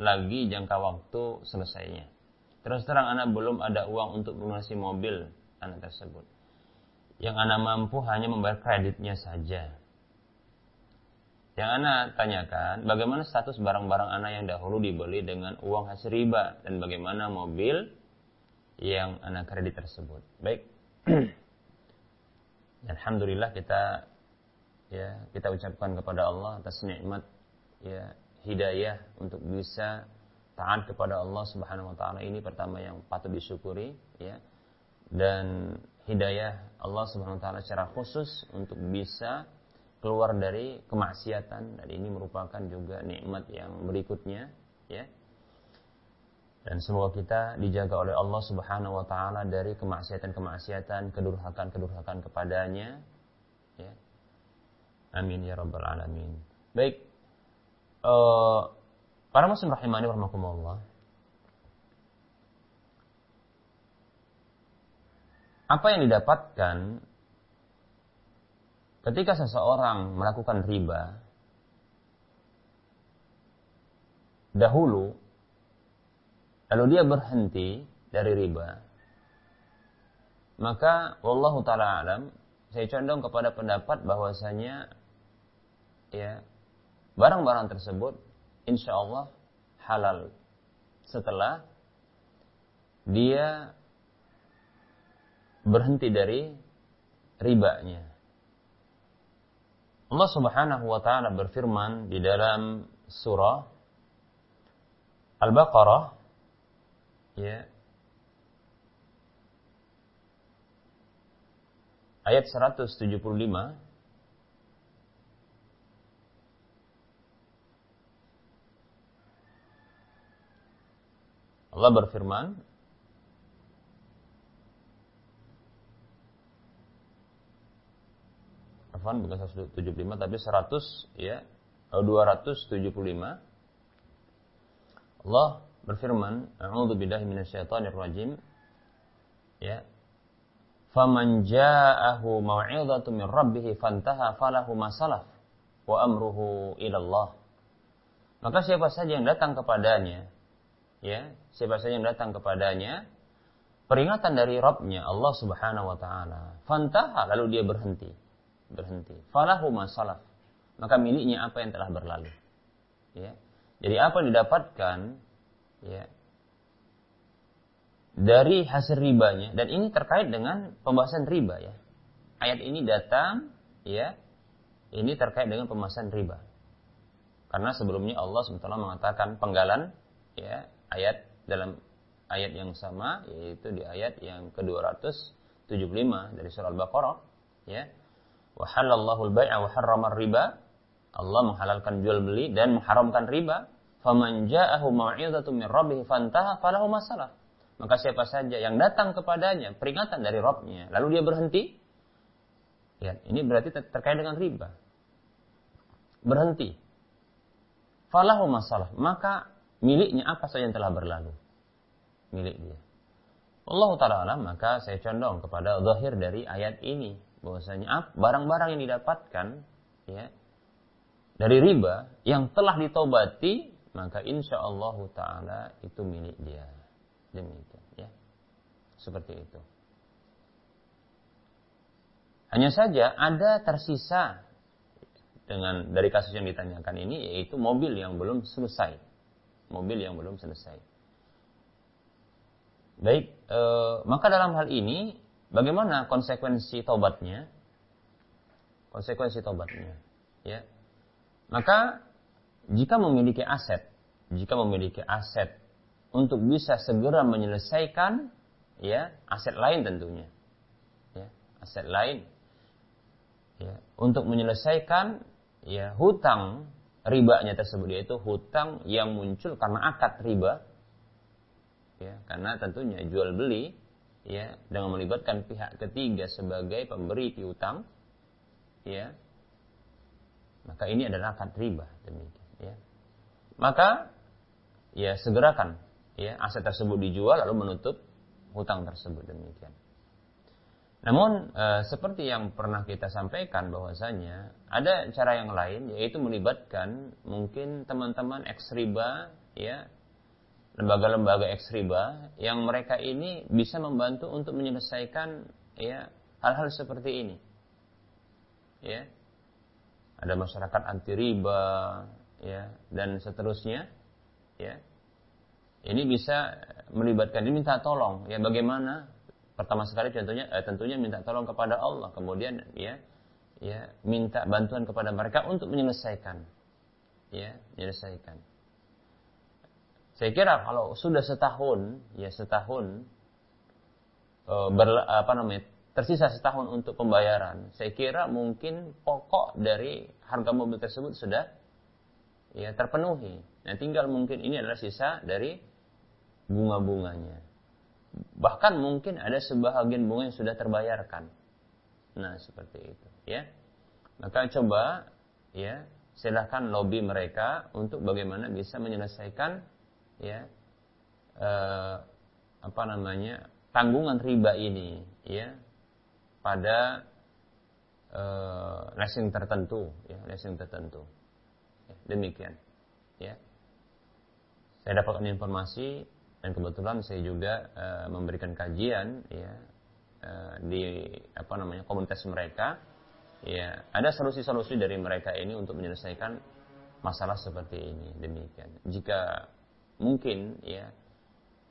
lagi jangka waktu selesainya. Terus terang Ana belum ada uang untuk melunasi mobil Ana tersebut. Yang Ana mampu hanya membayar kreditnya saja. Yang Ana tanyakan, bagaimana status barang-barang Ana yang dahulu dibeli dengan uang hasil riba dan bagaimana mobil yang anak kredit tersebut. Baik. Alhamdulillah kita ya kita ucapkan kepada Allah atas nikmat ya hidayah untuk bisa taat kepada Allah Subhanahu wa taala ini pertama yang patut disyukuri ya dan hidayah Allah Subhanahu wa taala secara khusus untuk bisa keluar dari kemaksiatan dan ini merupakan juga nikmat yang berikutnya ya dan semoga kita dijaga oleh Allah Subhanahu wa taala dari kemaksiatan-kemaksiatan, kedurhakan-kedurhakan kepadanya. Ya. Amin ya rabbal alamin. Baik. Uh, para muslim rahimani warahmatullah. Apa yang didapatkan ketika seseorang melakukan riba dahulu lalu dia berhenti dari riba, maka Allah taala alam saya condong kepada pendapat bahwasanya ya barang-barang tersebut insya Allah halal setelah dia berhenti dari ribanya. Allah Subhanahu wa taala berfirman di dalam surah Al-Baqarah ya. Ayat 175 Allah berfirman Afan bukan 175 tapi 100 ya. 275 Allah berfirman, "A'udzu billahi minasyaitonir rajim." Ya. Faman ja'ahu mau'izatun min rabbih fantaha falahu ma salaf wa amruhu ila Allah. Maka siapa saja yang datang kepadanya, ya, siapa saja yang datang kepadanya peringatan dari Rabbnya Allah Subhanahu wa taala. Fantaha lalu dia berhenti. Berhenti. Falahu masalah. Maka miliknya apa yang telah berlalu. Ya. Jadi apa yang didapatkan ya dari hasil ribanya dan ini terkait dengan pembahasan riba ya. Ayat ini datang ya ini terkait dengan pembahasan riba. Karena sebelumnya Allah SWT mengatakan penggalan ya ayat dalam ayat yang sama yaitu di ayat yang ke-275 dari surah Al-Baqarah ya. Wa halallahu al-bai'a wa riba Allah menghalalkan jual beli dan mengharamkan riba. Faman ja'ahu mau'izatu min rabbih falahu masalah. Maka siapa saja yang datang kepadanya peringatan dari Rabbnya, lalu dia berhenti, ya, ini berarti terkait dengan riba. Berhenti. Falahu masalah. Maka miliknya apa saja yang telah berlalu. Milik dia. Allah Ta'ala maka saya condong kepada zahir dari ayat ini. Bahwasanya barang-barang yang didapatkan ya, dari riba yang telah ditobati maka insya Allah Ta'ala itu milik dia. Demikian ya. Seperti itu. Hanya saja ada tersisa dengan dari kasus yang ditanyakan ini yaitu mobil yang belum selesai. Mobil yang belum selesai. Baik, e, maka dalam hal ini bagaimana konsekuensi tobatnya? Konsekuensi tobatnya, ya. Maka jika memiliki aset, jika memiliki aset untuk bisa segera menyelesaikan ya aset lain tentunya. Ya aset lain. Ya untuk menyelesaikan ya hutang ribanya tersebut yaitu hutang yang muncul karena akad riba. Ya karena tentunya jual beli ya dengan melibatkan pihak ketiga sebagai pemberi piutang ya maka ini adalah akad riba demikian ya. Maka ya segerakan ya aset tersebut dijual lalu menutup hutang tersebut demikian. Namun e, seperti yang pernah kita sampaikan bahwasanya ada cara yang lain yaitu melibatkan mungkin teman-teman eks riba ya lembaga-lembaga eks riba yang mereka ini bisa membantu untuk menyelesaikan ya hal-hal seperti ini. Ya. Ada masyarakat anti riba ya dan seterusnya ya ini bisa melibatkan diminta tolong. Ya bagaimana? Pertama sekali contohnya eh, tentunya minta tolong kepada Allah. Kemudian ya ya minta bantuan kepada mereka untuk menyelesaikan. Ya menyelesaikan. Saya kira kalau sudah setahun ya setahun eh, ber, apa namanya tersisa setahun untuk pembayaran saya kira mungkin pokok dari harga mobil tersebut sudah ya terpenuhi. Nah tinggal mungkin ini adalah sisa dari bunga-bunganya. Bahkan mungkin ada sebahagian bunga yang sudah terbayarkan. Nah, seperti itu, ya. Maka coba ya, silahkan lobby mereka untuk bagaimana bisa menyelesaikan ya eh, apa namanya? tanggungan riba ini, ya. pada eh, leasing tertentu, ya, leasing tertentu. Ya, demikian, ya. Saya dapatkan informasi dan kebetulan saya juga uh, memberikan kajian ya uh, di apa namanya komunitas mereka. Ya ada solusi-solusi dari mereka ini untuk menyelesaikan masalah seperti ini. Demikian. Jika mungkin ya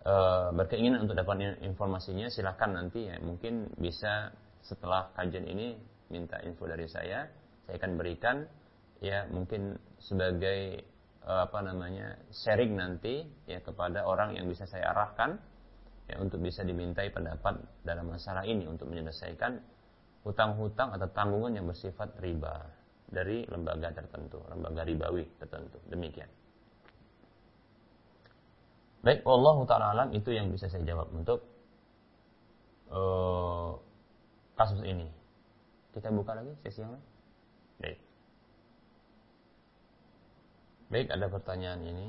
uh, berkeinginan untuk dapat informasinya silahkan nanti ya mungkin bisa setelah kajian ini minta info dari saya saya akan berikan ya mungkin sebagai apa namanya sharing nanti ya kepada orang yang bisa saya arahkan ya untuk bisa dimintai pendapat dalam masalah ini untuk menyelesaikan hutang-hutang atau tanggungan yang bersifat riba dari lembaga tertentu, lembaga ribawi tertentu. Demikian. Baik, Allah taala alam itu yang bisa saya jawab untuk uh, kasus ini. Kita buka lagi sesi yang lain. Baik. Baik, ada pertanyaan ini.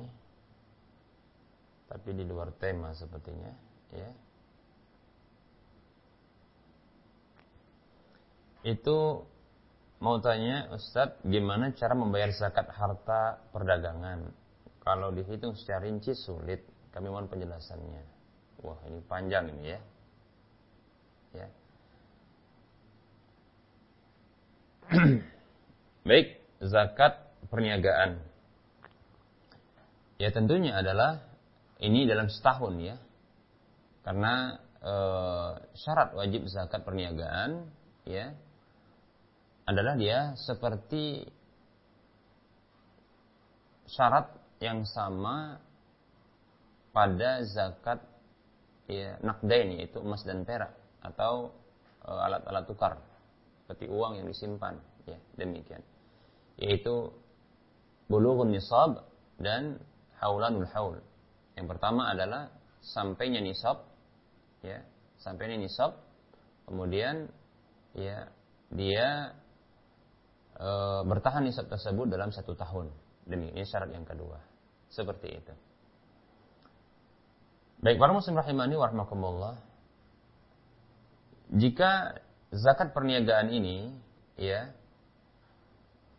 Tapi di luar tema sepertinya, ya. Itu mau tanya Ustadz, gimana cara membayar zakat harta perdagangan? Kalau dihitung secara rinci sulit, kami mohon penjelasannya. Wah, ini panjang ini ya. Ya. Baik, zakat perniagaan. Ya tentunya adalah ini dalam setahun ya. Karena e, syarat wajib zakat perniagaan ya adalah dia seperti syarat yang sama pada zakat ya nakdain yaitu emas dan perak atau e, alat-alat e, tukar seperti uang yang disimpan ya demikian yaitu bulughun nisab dan haulanul haul. Yang pertama adalah sampainya nisab ya, sampainya nisab kemudian ya dia e, bertahan nisab tersebut dalam satu tahun. Demi ini syarat yang kedua. Seperti itu. Baik para muslim rahimani warahmatullah. Jika zakat perniagaan ini ya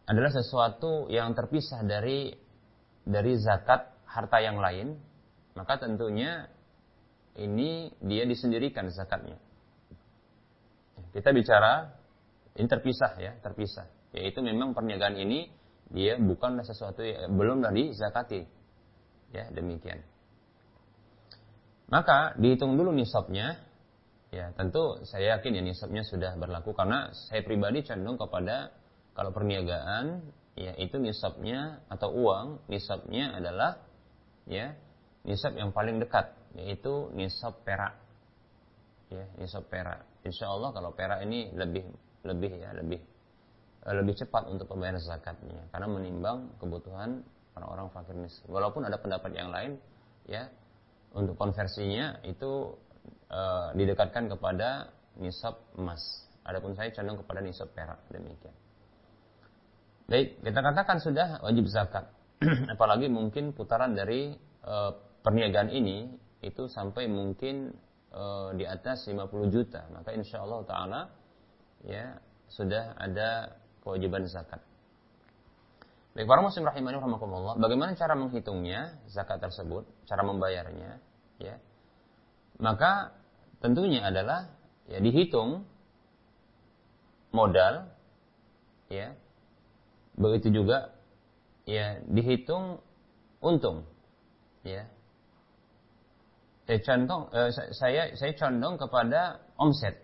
adalah sesuatu yang terpisah dari dari zakat harta yang lain, maka tentunya ini dia disendirikan zakatnya. Kita bicara ini terpisah ya, terpisah. Yaitu memang perniagaan ini dia bukanlah sesuatu yang belumlah dizakati. Ya, demikian. Maka dihitung dulu nisabnya. Ya, tentu saya yakin ya nisabnya sudah berlaku karena saya pribadi cenderung kepada kalau perniagaan, ya itu nisabnya atau uang, nisabnya adalah ya nisab yang paling dekat, yaitu nisab perak. Ya, nisab perak. Insya Allah kalau perak ini lebih lebih ya lebih eh, lebih cepat untuk pembayaran zakatnya karena menimbang kebutuhan orang-orang fakir miskin. Walaupun ada pendapat yang lain, ya untuk konversinya itu e, didekatkan kepada nisab emas. Adapun saya cenderung kepada nisab perak demikian. Baik, kita katakan sudah wajib zakat. Apalagi mungkin putaran dari e, perniagaan ini itu sampai mungkin e, di atas 50 juta. Maka insya Allah Ta'ala ya sudah ada kewajiban zakat. Baik, para muslim rahimani rahimakumullah, bagaimana cara menghitungnya zakat tersebut, cara membayarnya, ya. Maka tentunya adalah ya dihitung modal ya begitu juga ya dihitung untung ya. Saya contoh eh, saya saya condong kepada omset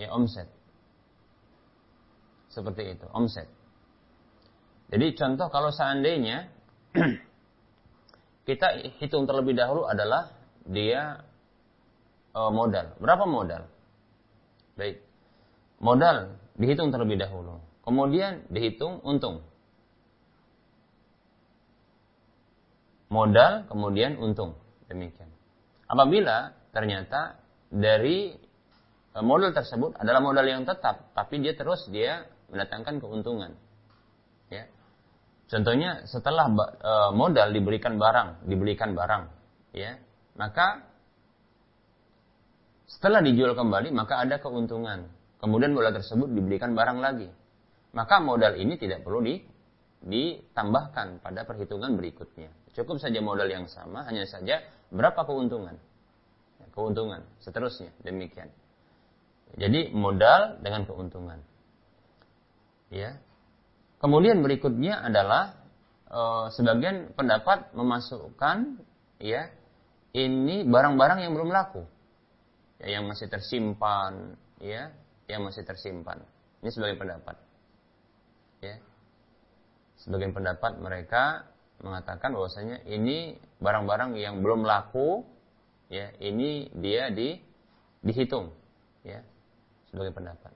ya omset. Seperti itu omset. Jadi contoh kalau seandainya kita hitung terlebih dahulu adalah dia eh, modal. Berapa modal? Baik. Modal dihitung terlebih dahulu Kemudian dihitung untung. Modal, kemudian untung. Demikian. Apabila ternyata dari e, modal tersebut adalah modal yang tetap, tapi dia terus dia mendatangkan keuntungan. Ya. Contohnya setelah e, modal diberikan barang, dibelikan barang, ya, maka setelah dijual kembali maka ada keuntungan. Kemudian modal tersebut dibelikan barang lagi maka modal ini tidak perlu di, ditambahkan pada perhitungan berikutnya. Cukup saja modal yang sama, hanya saja berapa keuntungan. Ya, keuntungan, seterusnya, demikian. Jadi modal dengan keuntungan. Ya. Kemudian berikutnya adalah e, sebagian pendapat memasukkan ya ini barang-barang yang belum laku. Ya, yang masih tersimpan, ya, yang masih tersimpan. Ini sebagai pendapat ya. Sebagian pendapat mereka mengatakan bahwasanya ini barang-barang yang belum laku ya ini dia di dihitung ya sebagai pendapat.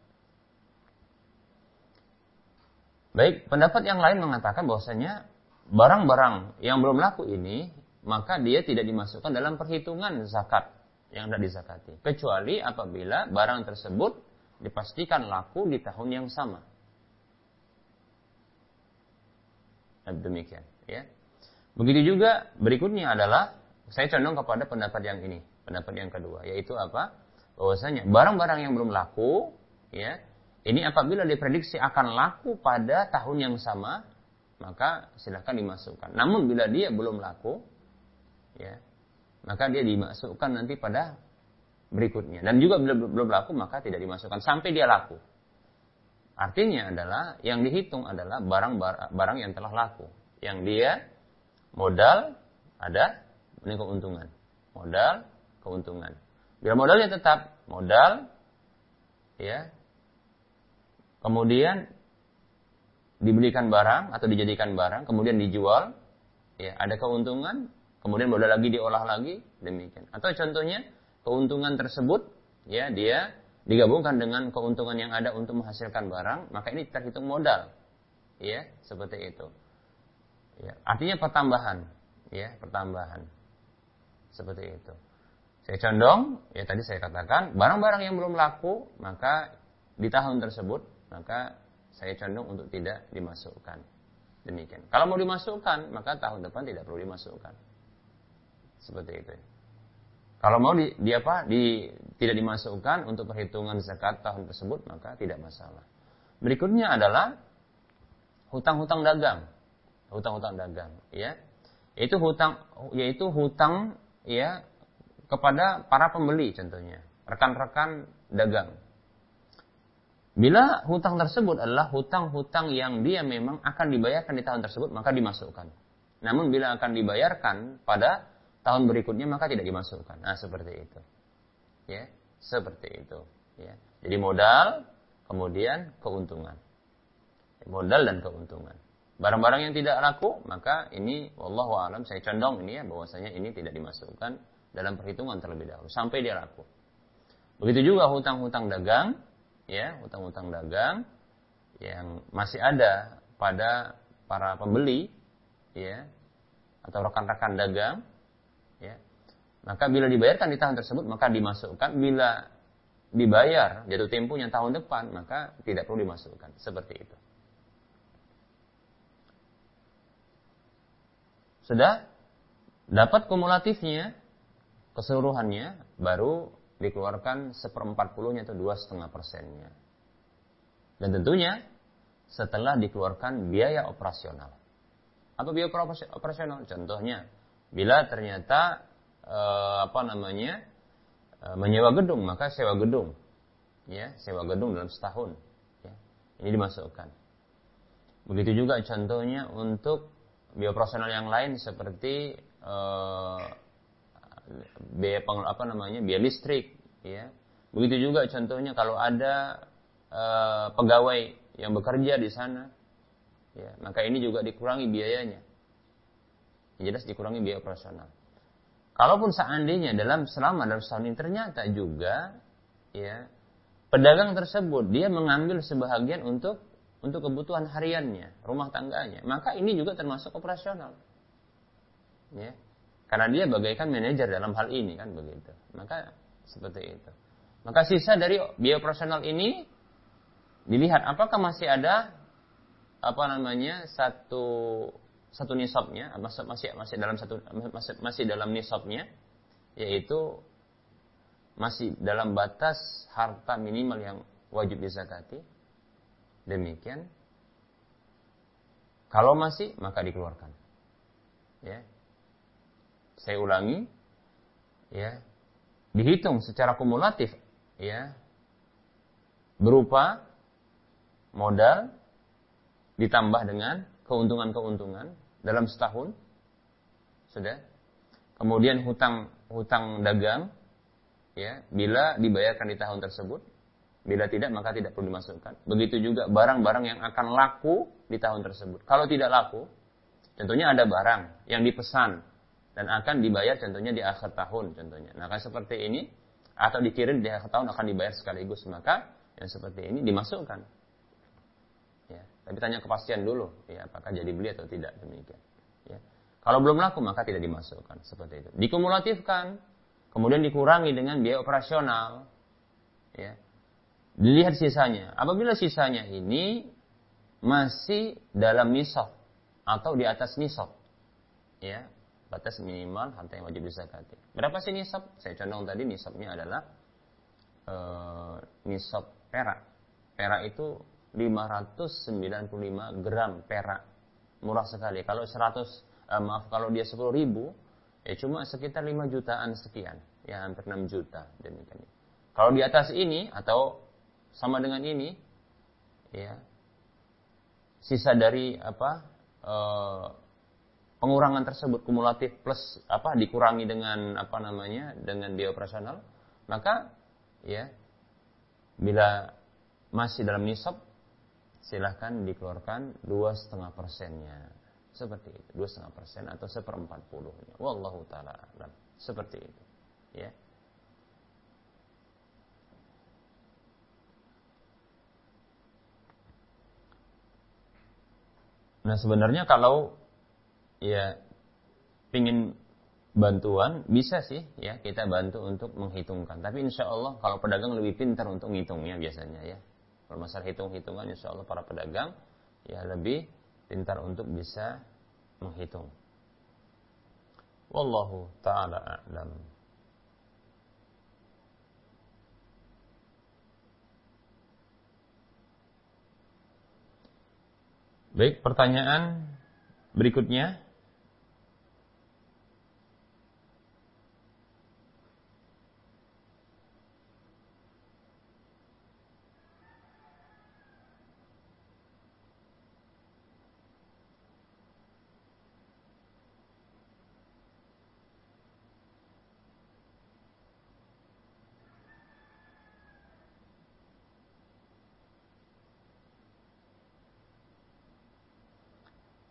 Baik pendapat yang lain mengatakan bahwasanya barang-barang yang belum laku ini maka dia tidak dimasukkan dalam perhitungan zakat yang tidak disakati kecuali apabila barang tersebut dipastikan laku di tahun yang sama Nah, demikian, ya. Begitu juga berikutnya adalah saya condong kepada pendapat yang ini, pendapat yang kedua, yaitu apa? Bahwasanya barang-barang yang belum laku, ya, ini apabila diprediksi akan laku pada tahun yang sama, maka silahkan dimasukkan. Namun bila dia belum laku, ya, maka dia dimasukkan nanti pada berikutnya. Dan juga belum, belum laku maka tidak dimasukkan sampai dia laku. Artinya adalah yang dihitung adalah barang-barang yang telah laku. Yang dia modal ada ini keuntungan. Modal, keuntungan. Bila modalnya tetap modal ya. Kemudian dibelikan barang atau dijadikan barang, kemudian dijual, ya, ada keuntungan, kemudian modal lagi diolah lagi, demikian. Atau contohnya keuntungan tersebut ya dia digabungkan dengan keuntungan yang ada untuk menghasilkan barang, maka ini terhitung modal. Ya, seperti itu. Ya, artinya pertambahan, ya, pertambahan. Seperti itu. Saya condong, ya tadi saya katakan, barang-barang yang belum laku, maka di tahun tersebut, maka saya condong untuk tidak dimasukkan. Demikian. Kalau mau dimasukkan, maka tahun depan tidak perlu dimasukkan. Seperti itu. Kalau mau di, di apa? Di, tidak dimasukkan untuk perhitungan zakat tahun tersebut, maka tidak masalah. Berikutnya adalah hutang-hutang dagang. Hutang-hutang dagang, ya. Yaitu hutang yaitu hutang ya kepada para pembeli contohnya, rekan-rekan dagang. Bila hutang tersebut adalah hutang-hutang yang dia memang akan dibayarkan di tahun tersebut, maka dimasukkan. Namun bila akan dibayarkan pada tahun berikutnya maka tidak dimasukkan. Nah, seperti itu. Ya, seperti itu, ya. Jadi modal, kemudian keuntungan. Modal dan keuntungan. Barang-barang yang tidak laku, maka ini wallahu alam saya condong ini ya bahwasanya ini tidak dimasukkan dalam perhitungan terlebih dahulu sampai dia laku. Begitu juga hutang-hutang dagang, ya, hutang-hutang dagang yang masih ada pada para pembeli, ya, atau rekan-rekan dagang, maka bila dibayarkan di tahun tersebut, maka dimasukkan. Bila dibayar jatuh temponya tahun depan, maka tidak perlu dimasukkan. Seperti itu. Sudah dapat kumulatifnya, keseluruhannya, baru dikeluarkan seperempat puluhnya atau dua setengah persennya. Dan tentunya setelah dikeluarkan biaya operasional. Apa biaya operasional? Contohnya, bila ternyata uh, apa namanya uh, menyewa gedung maka sewa gedung. Ya sewa gedung dalam setahun. Ya. ini dimasukkan. Begitu juga contohnya untuk bioprofesional yang lain seperti uh, biaya peng, apa namanya biaya listrik. Ya begitu juga contohnya kalau ada uh, pegawai yang bekerja di sana. Ya maka ini juga dikurangi biayanya jelas dikurangi biaya operasional Kalaupun seandainya dalam selama dalam setahun ini ternyata juga ya pedagang tersebut dia mengambil sebahagian untuk untuk kebutuhan hariannya, rumah tangganya, maka ini juga termasuk operasional. Ya. Karena dia bagaikan manajer dalam hal ini kan begitu. Maka seperti itu. Maka sisa dari biaya operasional ini dilihat apakah masih ada apa namanya satu satu nisabnya masih masih dalam satu masih, masih dalam nisabnya yaitu masih dalam batas harta minimal yang wajib dizakati. Demikian. Kalau masih maka dikeluarkan. Ya. Saya ulangi. Ya. Dihitung secara kumulatif. Ya. Berupa modal ditambah dengan keuntungan-keuntungan dalam setahun sudah. Kemudian hutang hutang dagang ya bila dibayarkan di tahun tersebut bila tidak maka tidak perlu dimasukkan. Begitu juga barang-barang yang akan laku di tahun tersebut. Kalau tidak laku contohnya ada barang yang dipesan dan akan dibayar contohnya di akhir tahun contohnya. Nah kan seperti ini atau dikirim di akhir tahun akan dibayar sekaligus maka yang seperti ini dimasukkan tapi tanya kepastian dulu, ya apakah jadi beli atau tidak demikian. Ya. Kalau belum laku maka tidak dimasukkan seperti itu. Dikumulatifkan, kemudian dikurangi dengan biaya operasional. Ya. Dilihat sisanya. Apabila sisanya ini masih dalam nisab atau di atas nisab, ya batas minimal harta yang wajib dizakati. Berapa sih nisab? Saya condong tadi nisabnya adalah uh, nisab perak. Perak itu 595 gram perak. Murah sekali. Kalau 100 eh, maaf kalau dia 10 ribu ya cuma sekitar 5 jutaan sekian. ya hampir 6 juta demikian. Kalau di atas ini atau sama dengan ini ya sisa dari apa e, pengurangan tersebut kumulatif plus apa dikurangi dengan apa namanya dengan biaya operasional maka ya bila masih dalam nisab silahkan dikeluarkan dua setengah persennya seperti itu dua setengah persen atau seperempat puluhnya wallahu taala alam seperti itu ya Nah sebenarnya kalau ya pingin bantuan bisa sih ya kita bantu untuk menghitungkan. Tapi insya Allah kalau pedagang lebih pintar untuk menghitungnya biasanya ya. Kalau masalah hitung-hitungan insya Allah para pedagang ya lebih pintar untuk bisa menghitung. Wallahu taala a'lam. Baik, pertanyaan berikutnya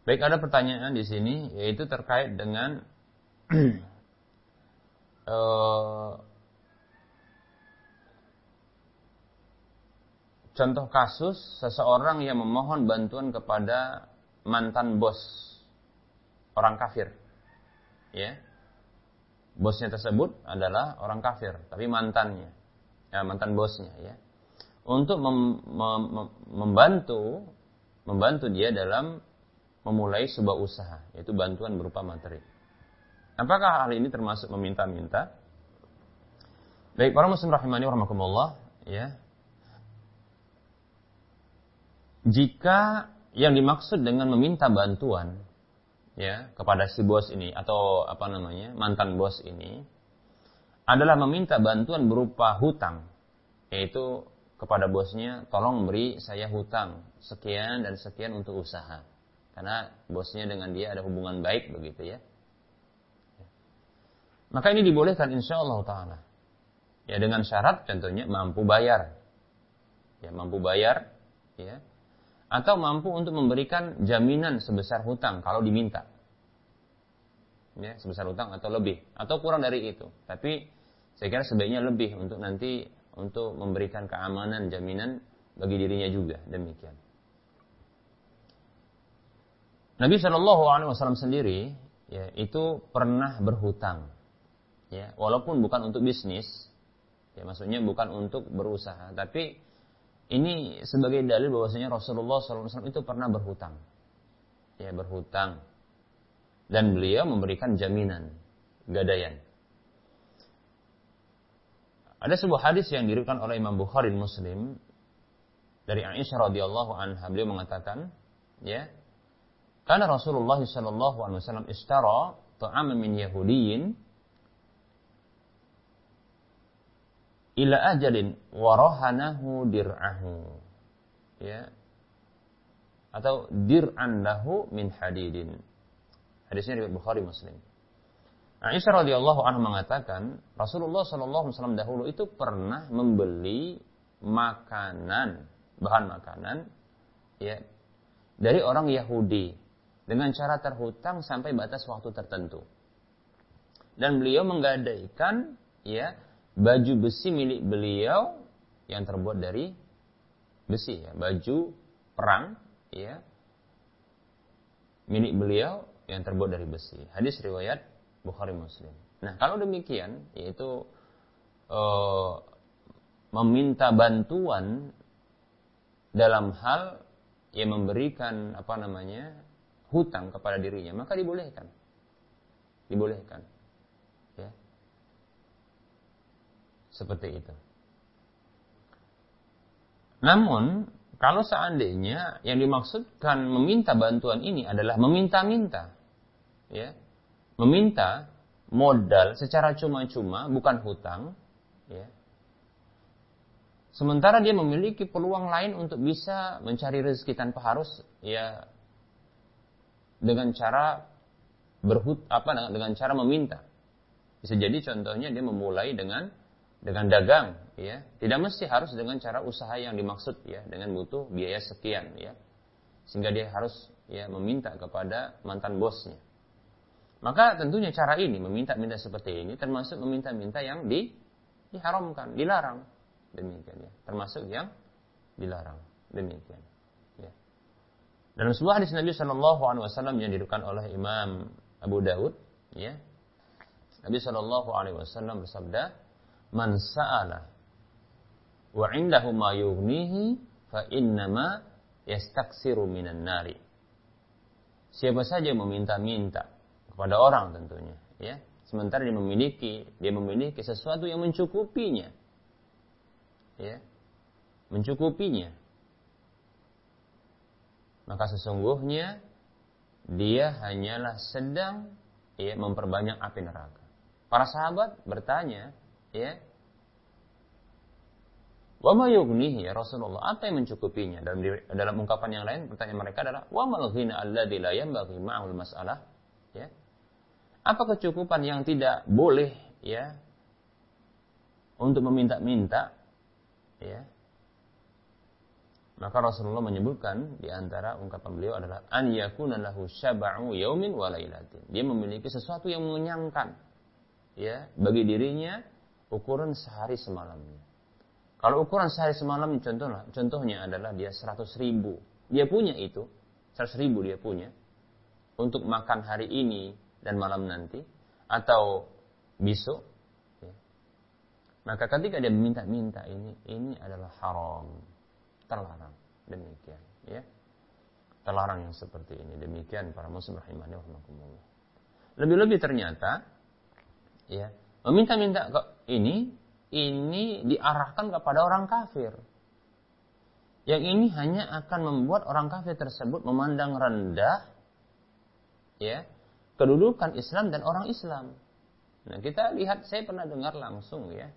Baik, ada pertanyaan di sini yaitu terkait dengan uh, contoh kasus seseorang yang memohon bantuan kepada mantan bos orang kafir. Ya. Bosnya tersebut adalah orang kafir, tapi mantannya, ya, mantan bosnya ya. Untuk mem, mem, membantu membantu dia dalam memulai sebuah usaha, yaitu bantuan berupa materi. Apakah hal ini termasuk meminta-minta? Baik, para muslim rahimani warahmatullah, ya. Jika yang dimaksud dengan meminta bantuan ya kepada si bos ini atau apa namanya mantan bos ini adalah meminta bantuan berupa hutang yaitu kepada bosnya tolong beri saya hutang sekian dan sekian untuk usaha karena bosnya dengan dia ada hubungan baik begitu ya. Maka ini dibolehkan insya Allah Ta'ala. Ya dengan syarat tentunya mampu bayar. Ya mampu bayar. Ya. Atau mampu untuk memberikan jaminan sebesar hutang kalau diminta. Ya, sebesar hutang atau lebih. Atau kurang dari itu. Tapi saya kira sebaiknya lebih untuk nanti untuk memberikan keamanan, jaminan bagi dirinya juga. Demikian. Nabi Shallallahu Alaihi Wasallam sendiri ya, itu pernah berhutang, ya, walaupun bukan untuk bisnis, ya, maksudnya bukan untuk berusaha, tapi ini sebagai dalil bahwasanya Rasulullah SAW itu pernah berhutang, ya berhutang, dan beliau memberikan jaminan, gadaian. Ada sebuah hadis yang diriwayatkan oleh Imam Bukhari Muslim dari Aisyah radhiyallahu anha beliau mengatakan, ya, karena Rasulullah sallallahu alaihi wasallam ishtara ta'aman min Yahudiyin ila ajalin warahanahu dir'ahu. Ya. Atau dir'an lahu min hadidin. Hadisnya riwayat Bukhari Muslim. Aisyah radhiyallahu anha mengatakan, Rasulullah sallallahu alaihi wasallam dahulu itu pernah membeli makanan, bahan makanan ya dari orang Yahudi dengan cara terhutang sampai batas waktu tertentu. Dan beliau menggadaikan ya baju besi milik beliau yang terbuat dari besi ya, baju perang ya milik beliau yang terbuat dari besi. Hadis riwayat Bukhari Muslim. Nah, kalau demikian yaitu uh, meminta bantuan dalam hal yang memberikan apa namanya hutang kepada dirinya, maka dibolehkan. Dibolehkan. Ya. Seperti itu. Namun, kalau seandainya yang dimaksudkan meminta bantuan ini adalah meminta-minta, ya, meminta modal secara cuma-cuma, bukan hutang, ya. Sementara dia memiliki peluang lain untuk bisa mencari rezeki tanpa harus ya dengan cara berhut apa dengan cara meminta. Bisa jadi contohnya dia memulai dengan dengan dagang, ya. Tidak mesti harus dengan cara usaha yang dimaksud ya, dengan butuh biaya sekian ya. Sehingga dia harus ya meminta kepada mantan bosnya. Maka tentunya cara ini meminta-minta seperti ini termasuk meminta-minta yang di, diharamkan, dilarang demikian ya termasuk yang dilarang demikian dalam sebuah hadis Nabi Shallallahu Alaihi Wasallam yang diriwayatkan oleh Imam Abu Daud ya. Nabi Shallallahu Alaihi Wasallam bersabda man sa'ala wa indahu ma yughnihi fa innama yastaksiru minan nari. Siapa saja meminta-minta kepada orang tentunya ya. Sementara dia memiliki dia memiliki sesuatu yang mencukupinya ya, mencukupinya. Maka sesungguhnya dia hanyalah sedang ya, memperbanyak api neraka. Para sahabat bertanya, ya, Wa ma yughnihi ya Rasulullah? Apa yang mencukupinya? Dalam dalam ungkapan yang lain pertanyaan mereka adalah wa mal ghina alladzi la yanbaghi ma'ul mas'alah? Ya. Apa kecukupan yang tidak boleh ya untuk meminta-minta ya maka Rasulullah menyebutkan di antara ungkapan beliau adalah an yakuna lahu syaba'u yaumin wa lailatin. Dia memiliki sesuatu yang mengenyangkan ya bagi dirinya ukuran sehari semalamnya. Kalau ukuran sehari semalam contohnya, contohnya adalah dia 100 ribu. Dia punya itu, 100 ribu dia punya. Untuk makan hari ini dan malam nanti. Atau besok maka ketika dia meminta-minta ini, ini adalah haram, terlarang. Demikian, ya. Terlarang yang seperti ini. Demikian para muslim rahimani wa Lebih-lebih ternyata, ya, meminta-minta ini, ini diarahkan kepada orang kafir. Yang ini hanya akan membuat orang kafir tersebut memandang rendah, ya, kedudukan Islam dan orang Islam. Nah, kita lihat, saya pernah dengar langsung ya,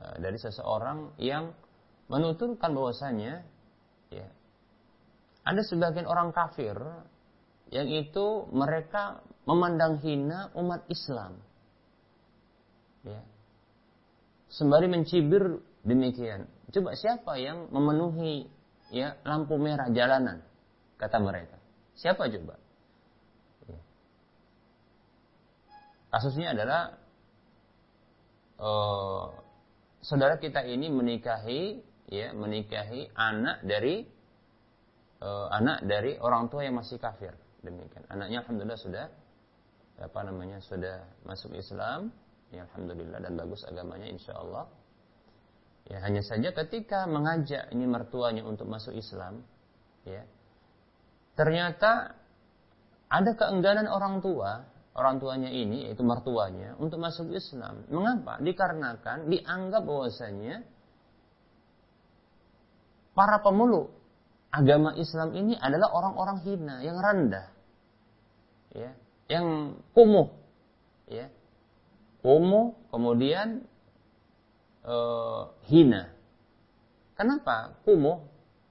Eh, dari seseorang yang menuturkan bahwasanya ya ada sebagian orang kafir yang itu mereka memandang hina umat Islam. Ya. Sembari mencibir demikian. Coba siapa yang memenuhi ya lampu merah jalanan kata mereka. Siapa coba? Ya. Kasusnya adalah uh, saudara kita ini menikahi ya menikahi anak dari uh, anak dari orang tua yang masih kafir demikian anaknya alhamdulillah sudah apa namanya sudah masuk Islam ya alhamdulillah dan bagus agamanya insya Allah ya hanya saja ketika mengajak ini mertuanya untuk masuk Islam ya ternyata ada keengganan orang tua orang tuanya ini, yaitu mertuanya, untuk masuk Islam. Mengapa? Dikarenakan dianggap bahwasanya para pemeluk agama Islam ini adalah orang-orang hina, yang rendah. Ya, yang kumuh. Ya. Kumuh, kemudian uh, hina. Kenapa? Kumuh.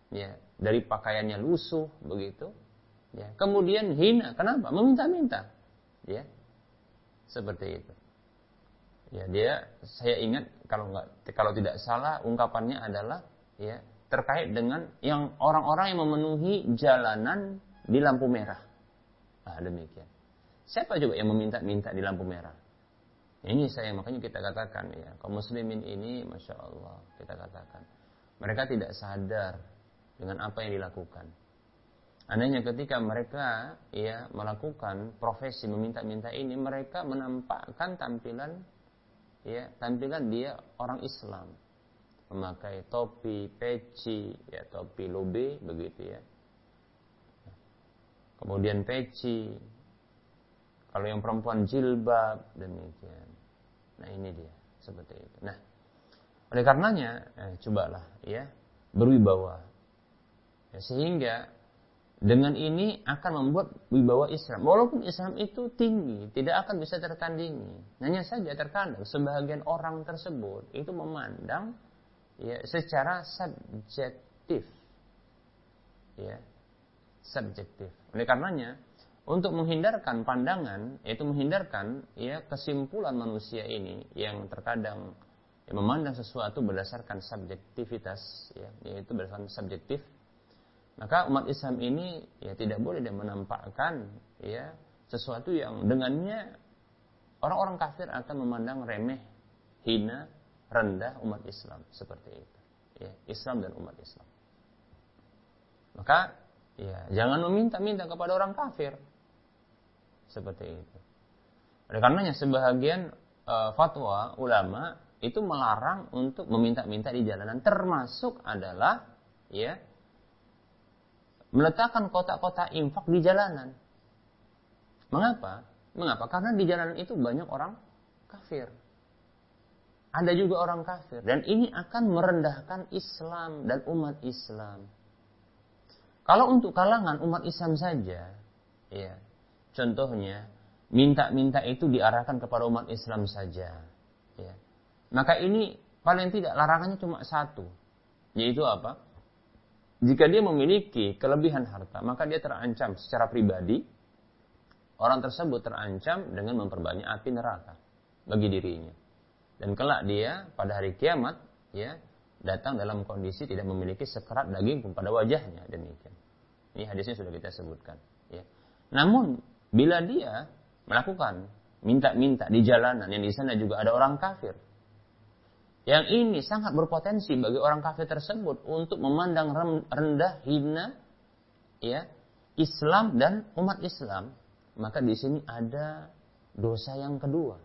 Ya, dari pakaiannya lusuh begitu. Ya. Kemudian hina. Kenapa? Meminta-minta ya seperti itu ya dia saya ingat kalau nggak kalau tidak salah ungkapannya adalah ya terkait dengan yang orang-orang yang memenuhi jalanan di lampu merah. Ah demikian. Siapa juga yang meminta-minta di lampu merah? Ini saya makanya kita katakan ya kaum muslimin ini masya Allah kita katakan mereka tidak sadar dengan apa yang dilakukan. Andainya ketika mereka ya melakukan profesi meminta-minta ini, mereka menampakkan tampilan ya tampilan dia orang Islam, memakai topi, peci, ya topi lobe begitu ya. Kemudian peci, kalau yang perempuan jilbab demikian. Nah ini dia seperti itu. Nah oleh karenanya eh, cobalah ya berwibawa ya, sehingga dengan ini akan membuat wibawa Islam. Walaupun Islam itu tinggi, tidak akan bisa tertandingi. Hanya saja terkadang sebagian orang tersebut itu memandang ya secara subjektif. Ya. Subjektif. Oleh karenanya, untuk menghindarkan pandangan, yaitu menghindarkan ya kesimpulan manusia ini yang terkadang ya, memandang sesuatu berdasarkan subjektivitas, ya, yaitu berdasarkan subjektif, maka umat Islam ini ya tidak boleh dan menampakkan ya sesuatu yang dengannya orang-orang kafir akan memandang remeh, hina, rendah umat Islam seperti itu. Ya, Islam dan umat Islam. Maka ya jangan meminta-minta kepada orang kafir seperti itu. Oleh karenanya sebahagian uh, fatwa ulama itu melarang untuk meminta-minta di jalanan termasuk adalah ya meletakkan kotak-kotak infak di jalanan. Mengapa? Mengapa? Karena di jalanan itu banyak orang kafir. Ada juga orang kafir dan ini akan merendahkan Islam dan umat Islam. Kalau untuk kalangan umat Islam saja, ya. Contohnya, minta-minta itu diarahkan kepada umat Islam saja, ya. Maka ini paling tidak larangannya cuma satu, yaitu apa? Jika dia memiliki kelebihan harta, maka dia terancam secara pribadi. Orang tersebut terancam dengan memperbanyak api neraka bagi dirinya. Dan kelak dia pada hari kiamat ya datang dalam kondisi tidak memiliki sekerat daging pun pada wajahnya demikian. Ini hadisnya sudah kita sebutkan. Ya. Namun bila dia melakukan minta-minta di jalanan yang di sana juga ada orang kafir, yang ini sangat berpotensi bagi orang kafir tersebut untuk memandang rendah, hina, ya, Islam dan umat Islam. Maka di sini ada dosa yang kedua.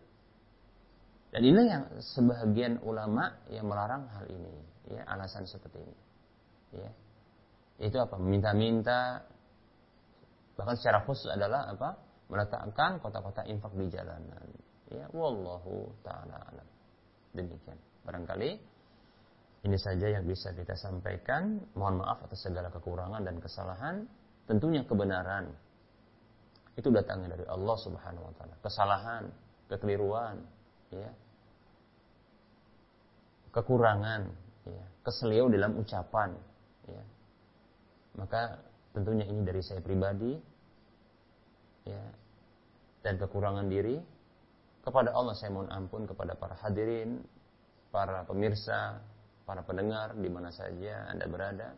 Dan ini yang sebagian ulama yang melarang hal ini, ya, alasan seperti ini. Ya. Itu apa? Minta-minta bahkan secara khusus adalah apa? meletakkan kota-kota infak di jalanan. Ya, wallahu taala alam. Demikian. Barangkali ini saja yang bisa kita sampaikan. Mohon maaf atas segala kekurangan dan kesalahan. Tentunya kebenaran itu datangnya dari Allah Subhanahu wa taala. Kesalahan, kekeliruan, ya. Kekurangan, ya, keseliau dalam ucapan, ya. Maka tentunya ini dari saya pribadi ya. Dan kekurangan diri kepada Allah saya mohon ampun kepada para hadirin para pemirsa, para pendengar di mana saja Anda berada.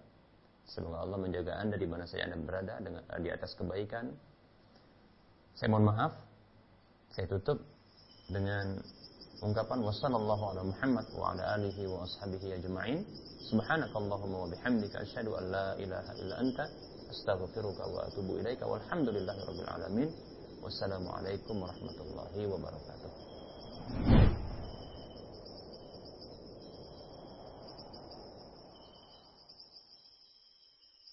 Semoga Allah menjaga Anda di mana saja Anda berada dengan di atas kebaikan. Saya mohon maaf. Saya tutup dengan ungkapan wassallallahu ala Muhammad wa ala alihi wa ashabihi ajma'in. Subhanakallahumma wa bihamdika asyhadu an la ilaha illa anta astaghfiruka wa atubu ilaika walhamdulillahi rabbil alamin. Wassalamualaikum warahmatullahi wabarakatuh.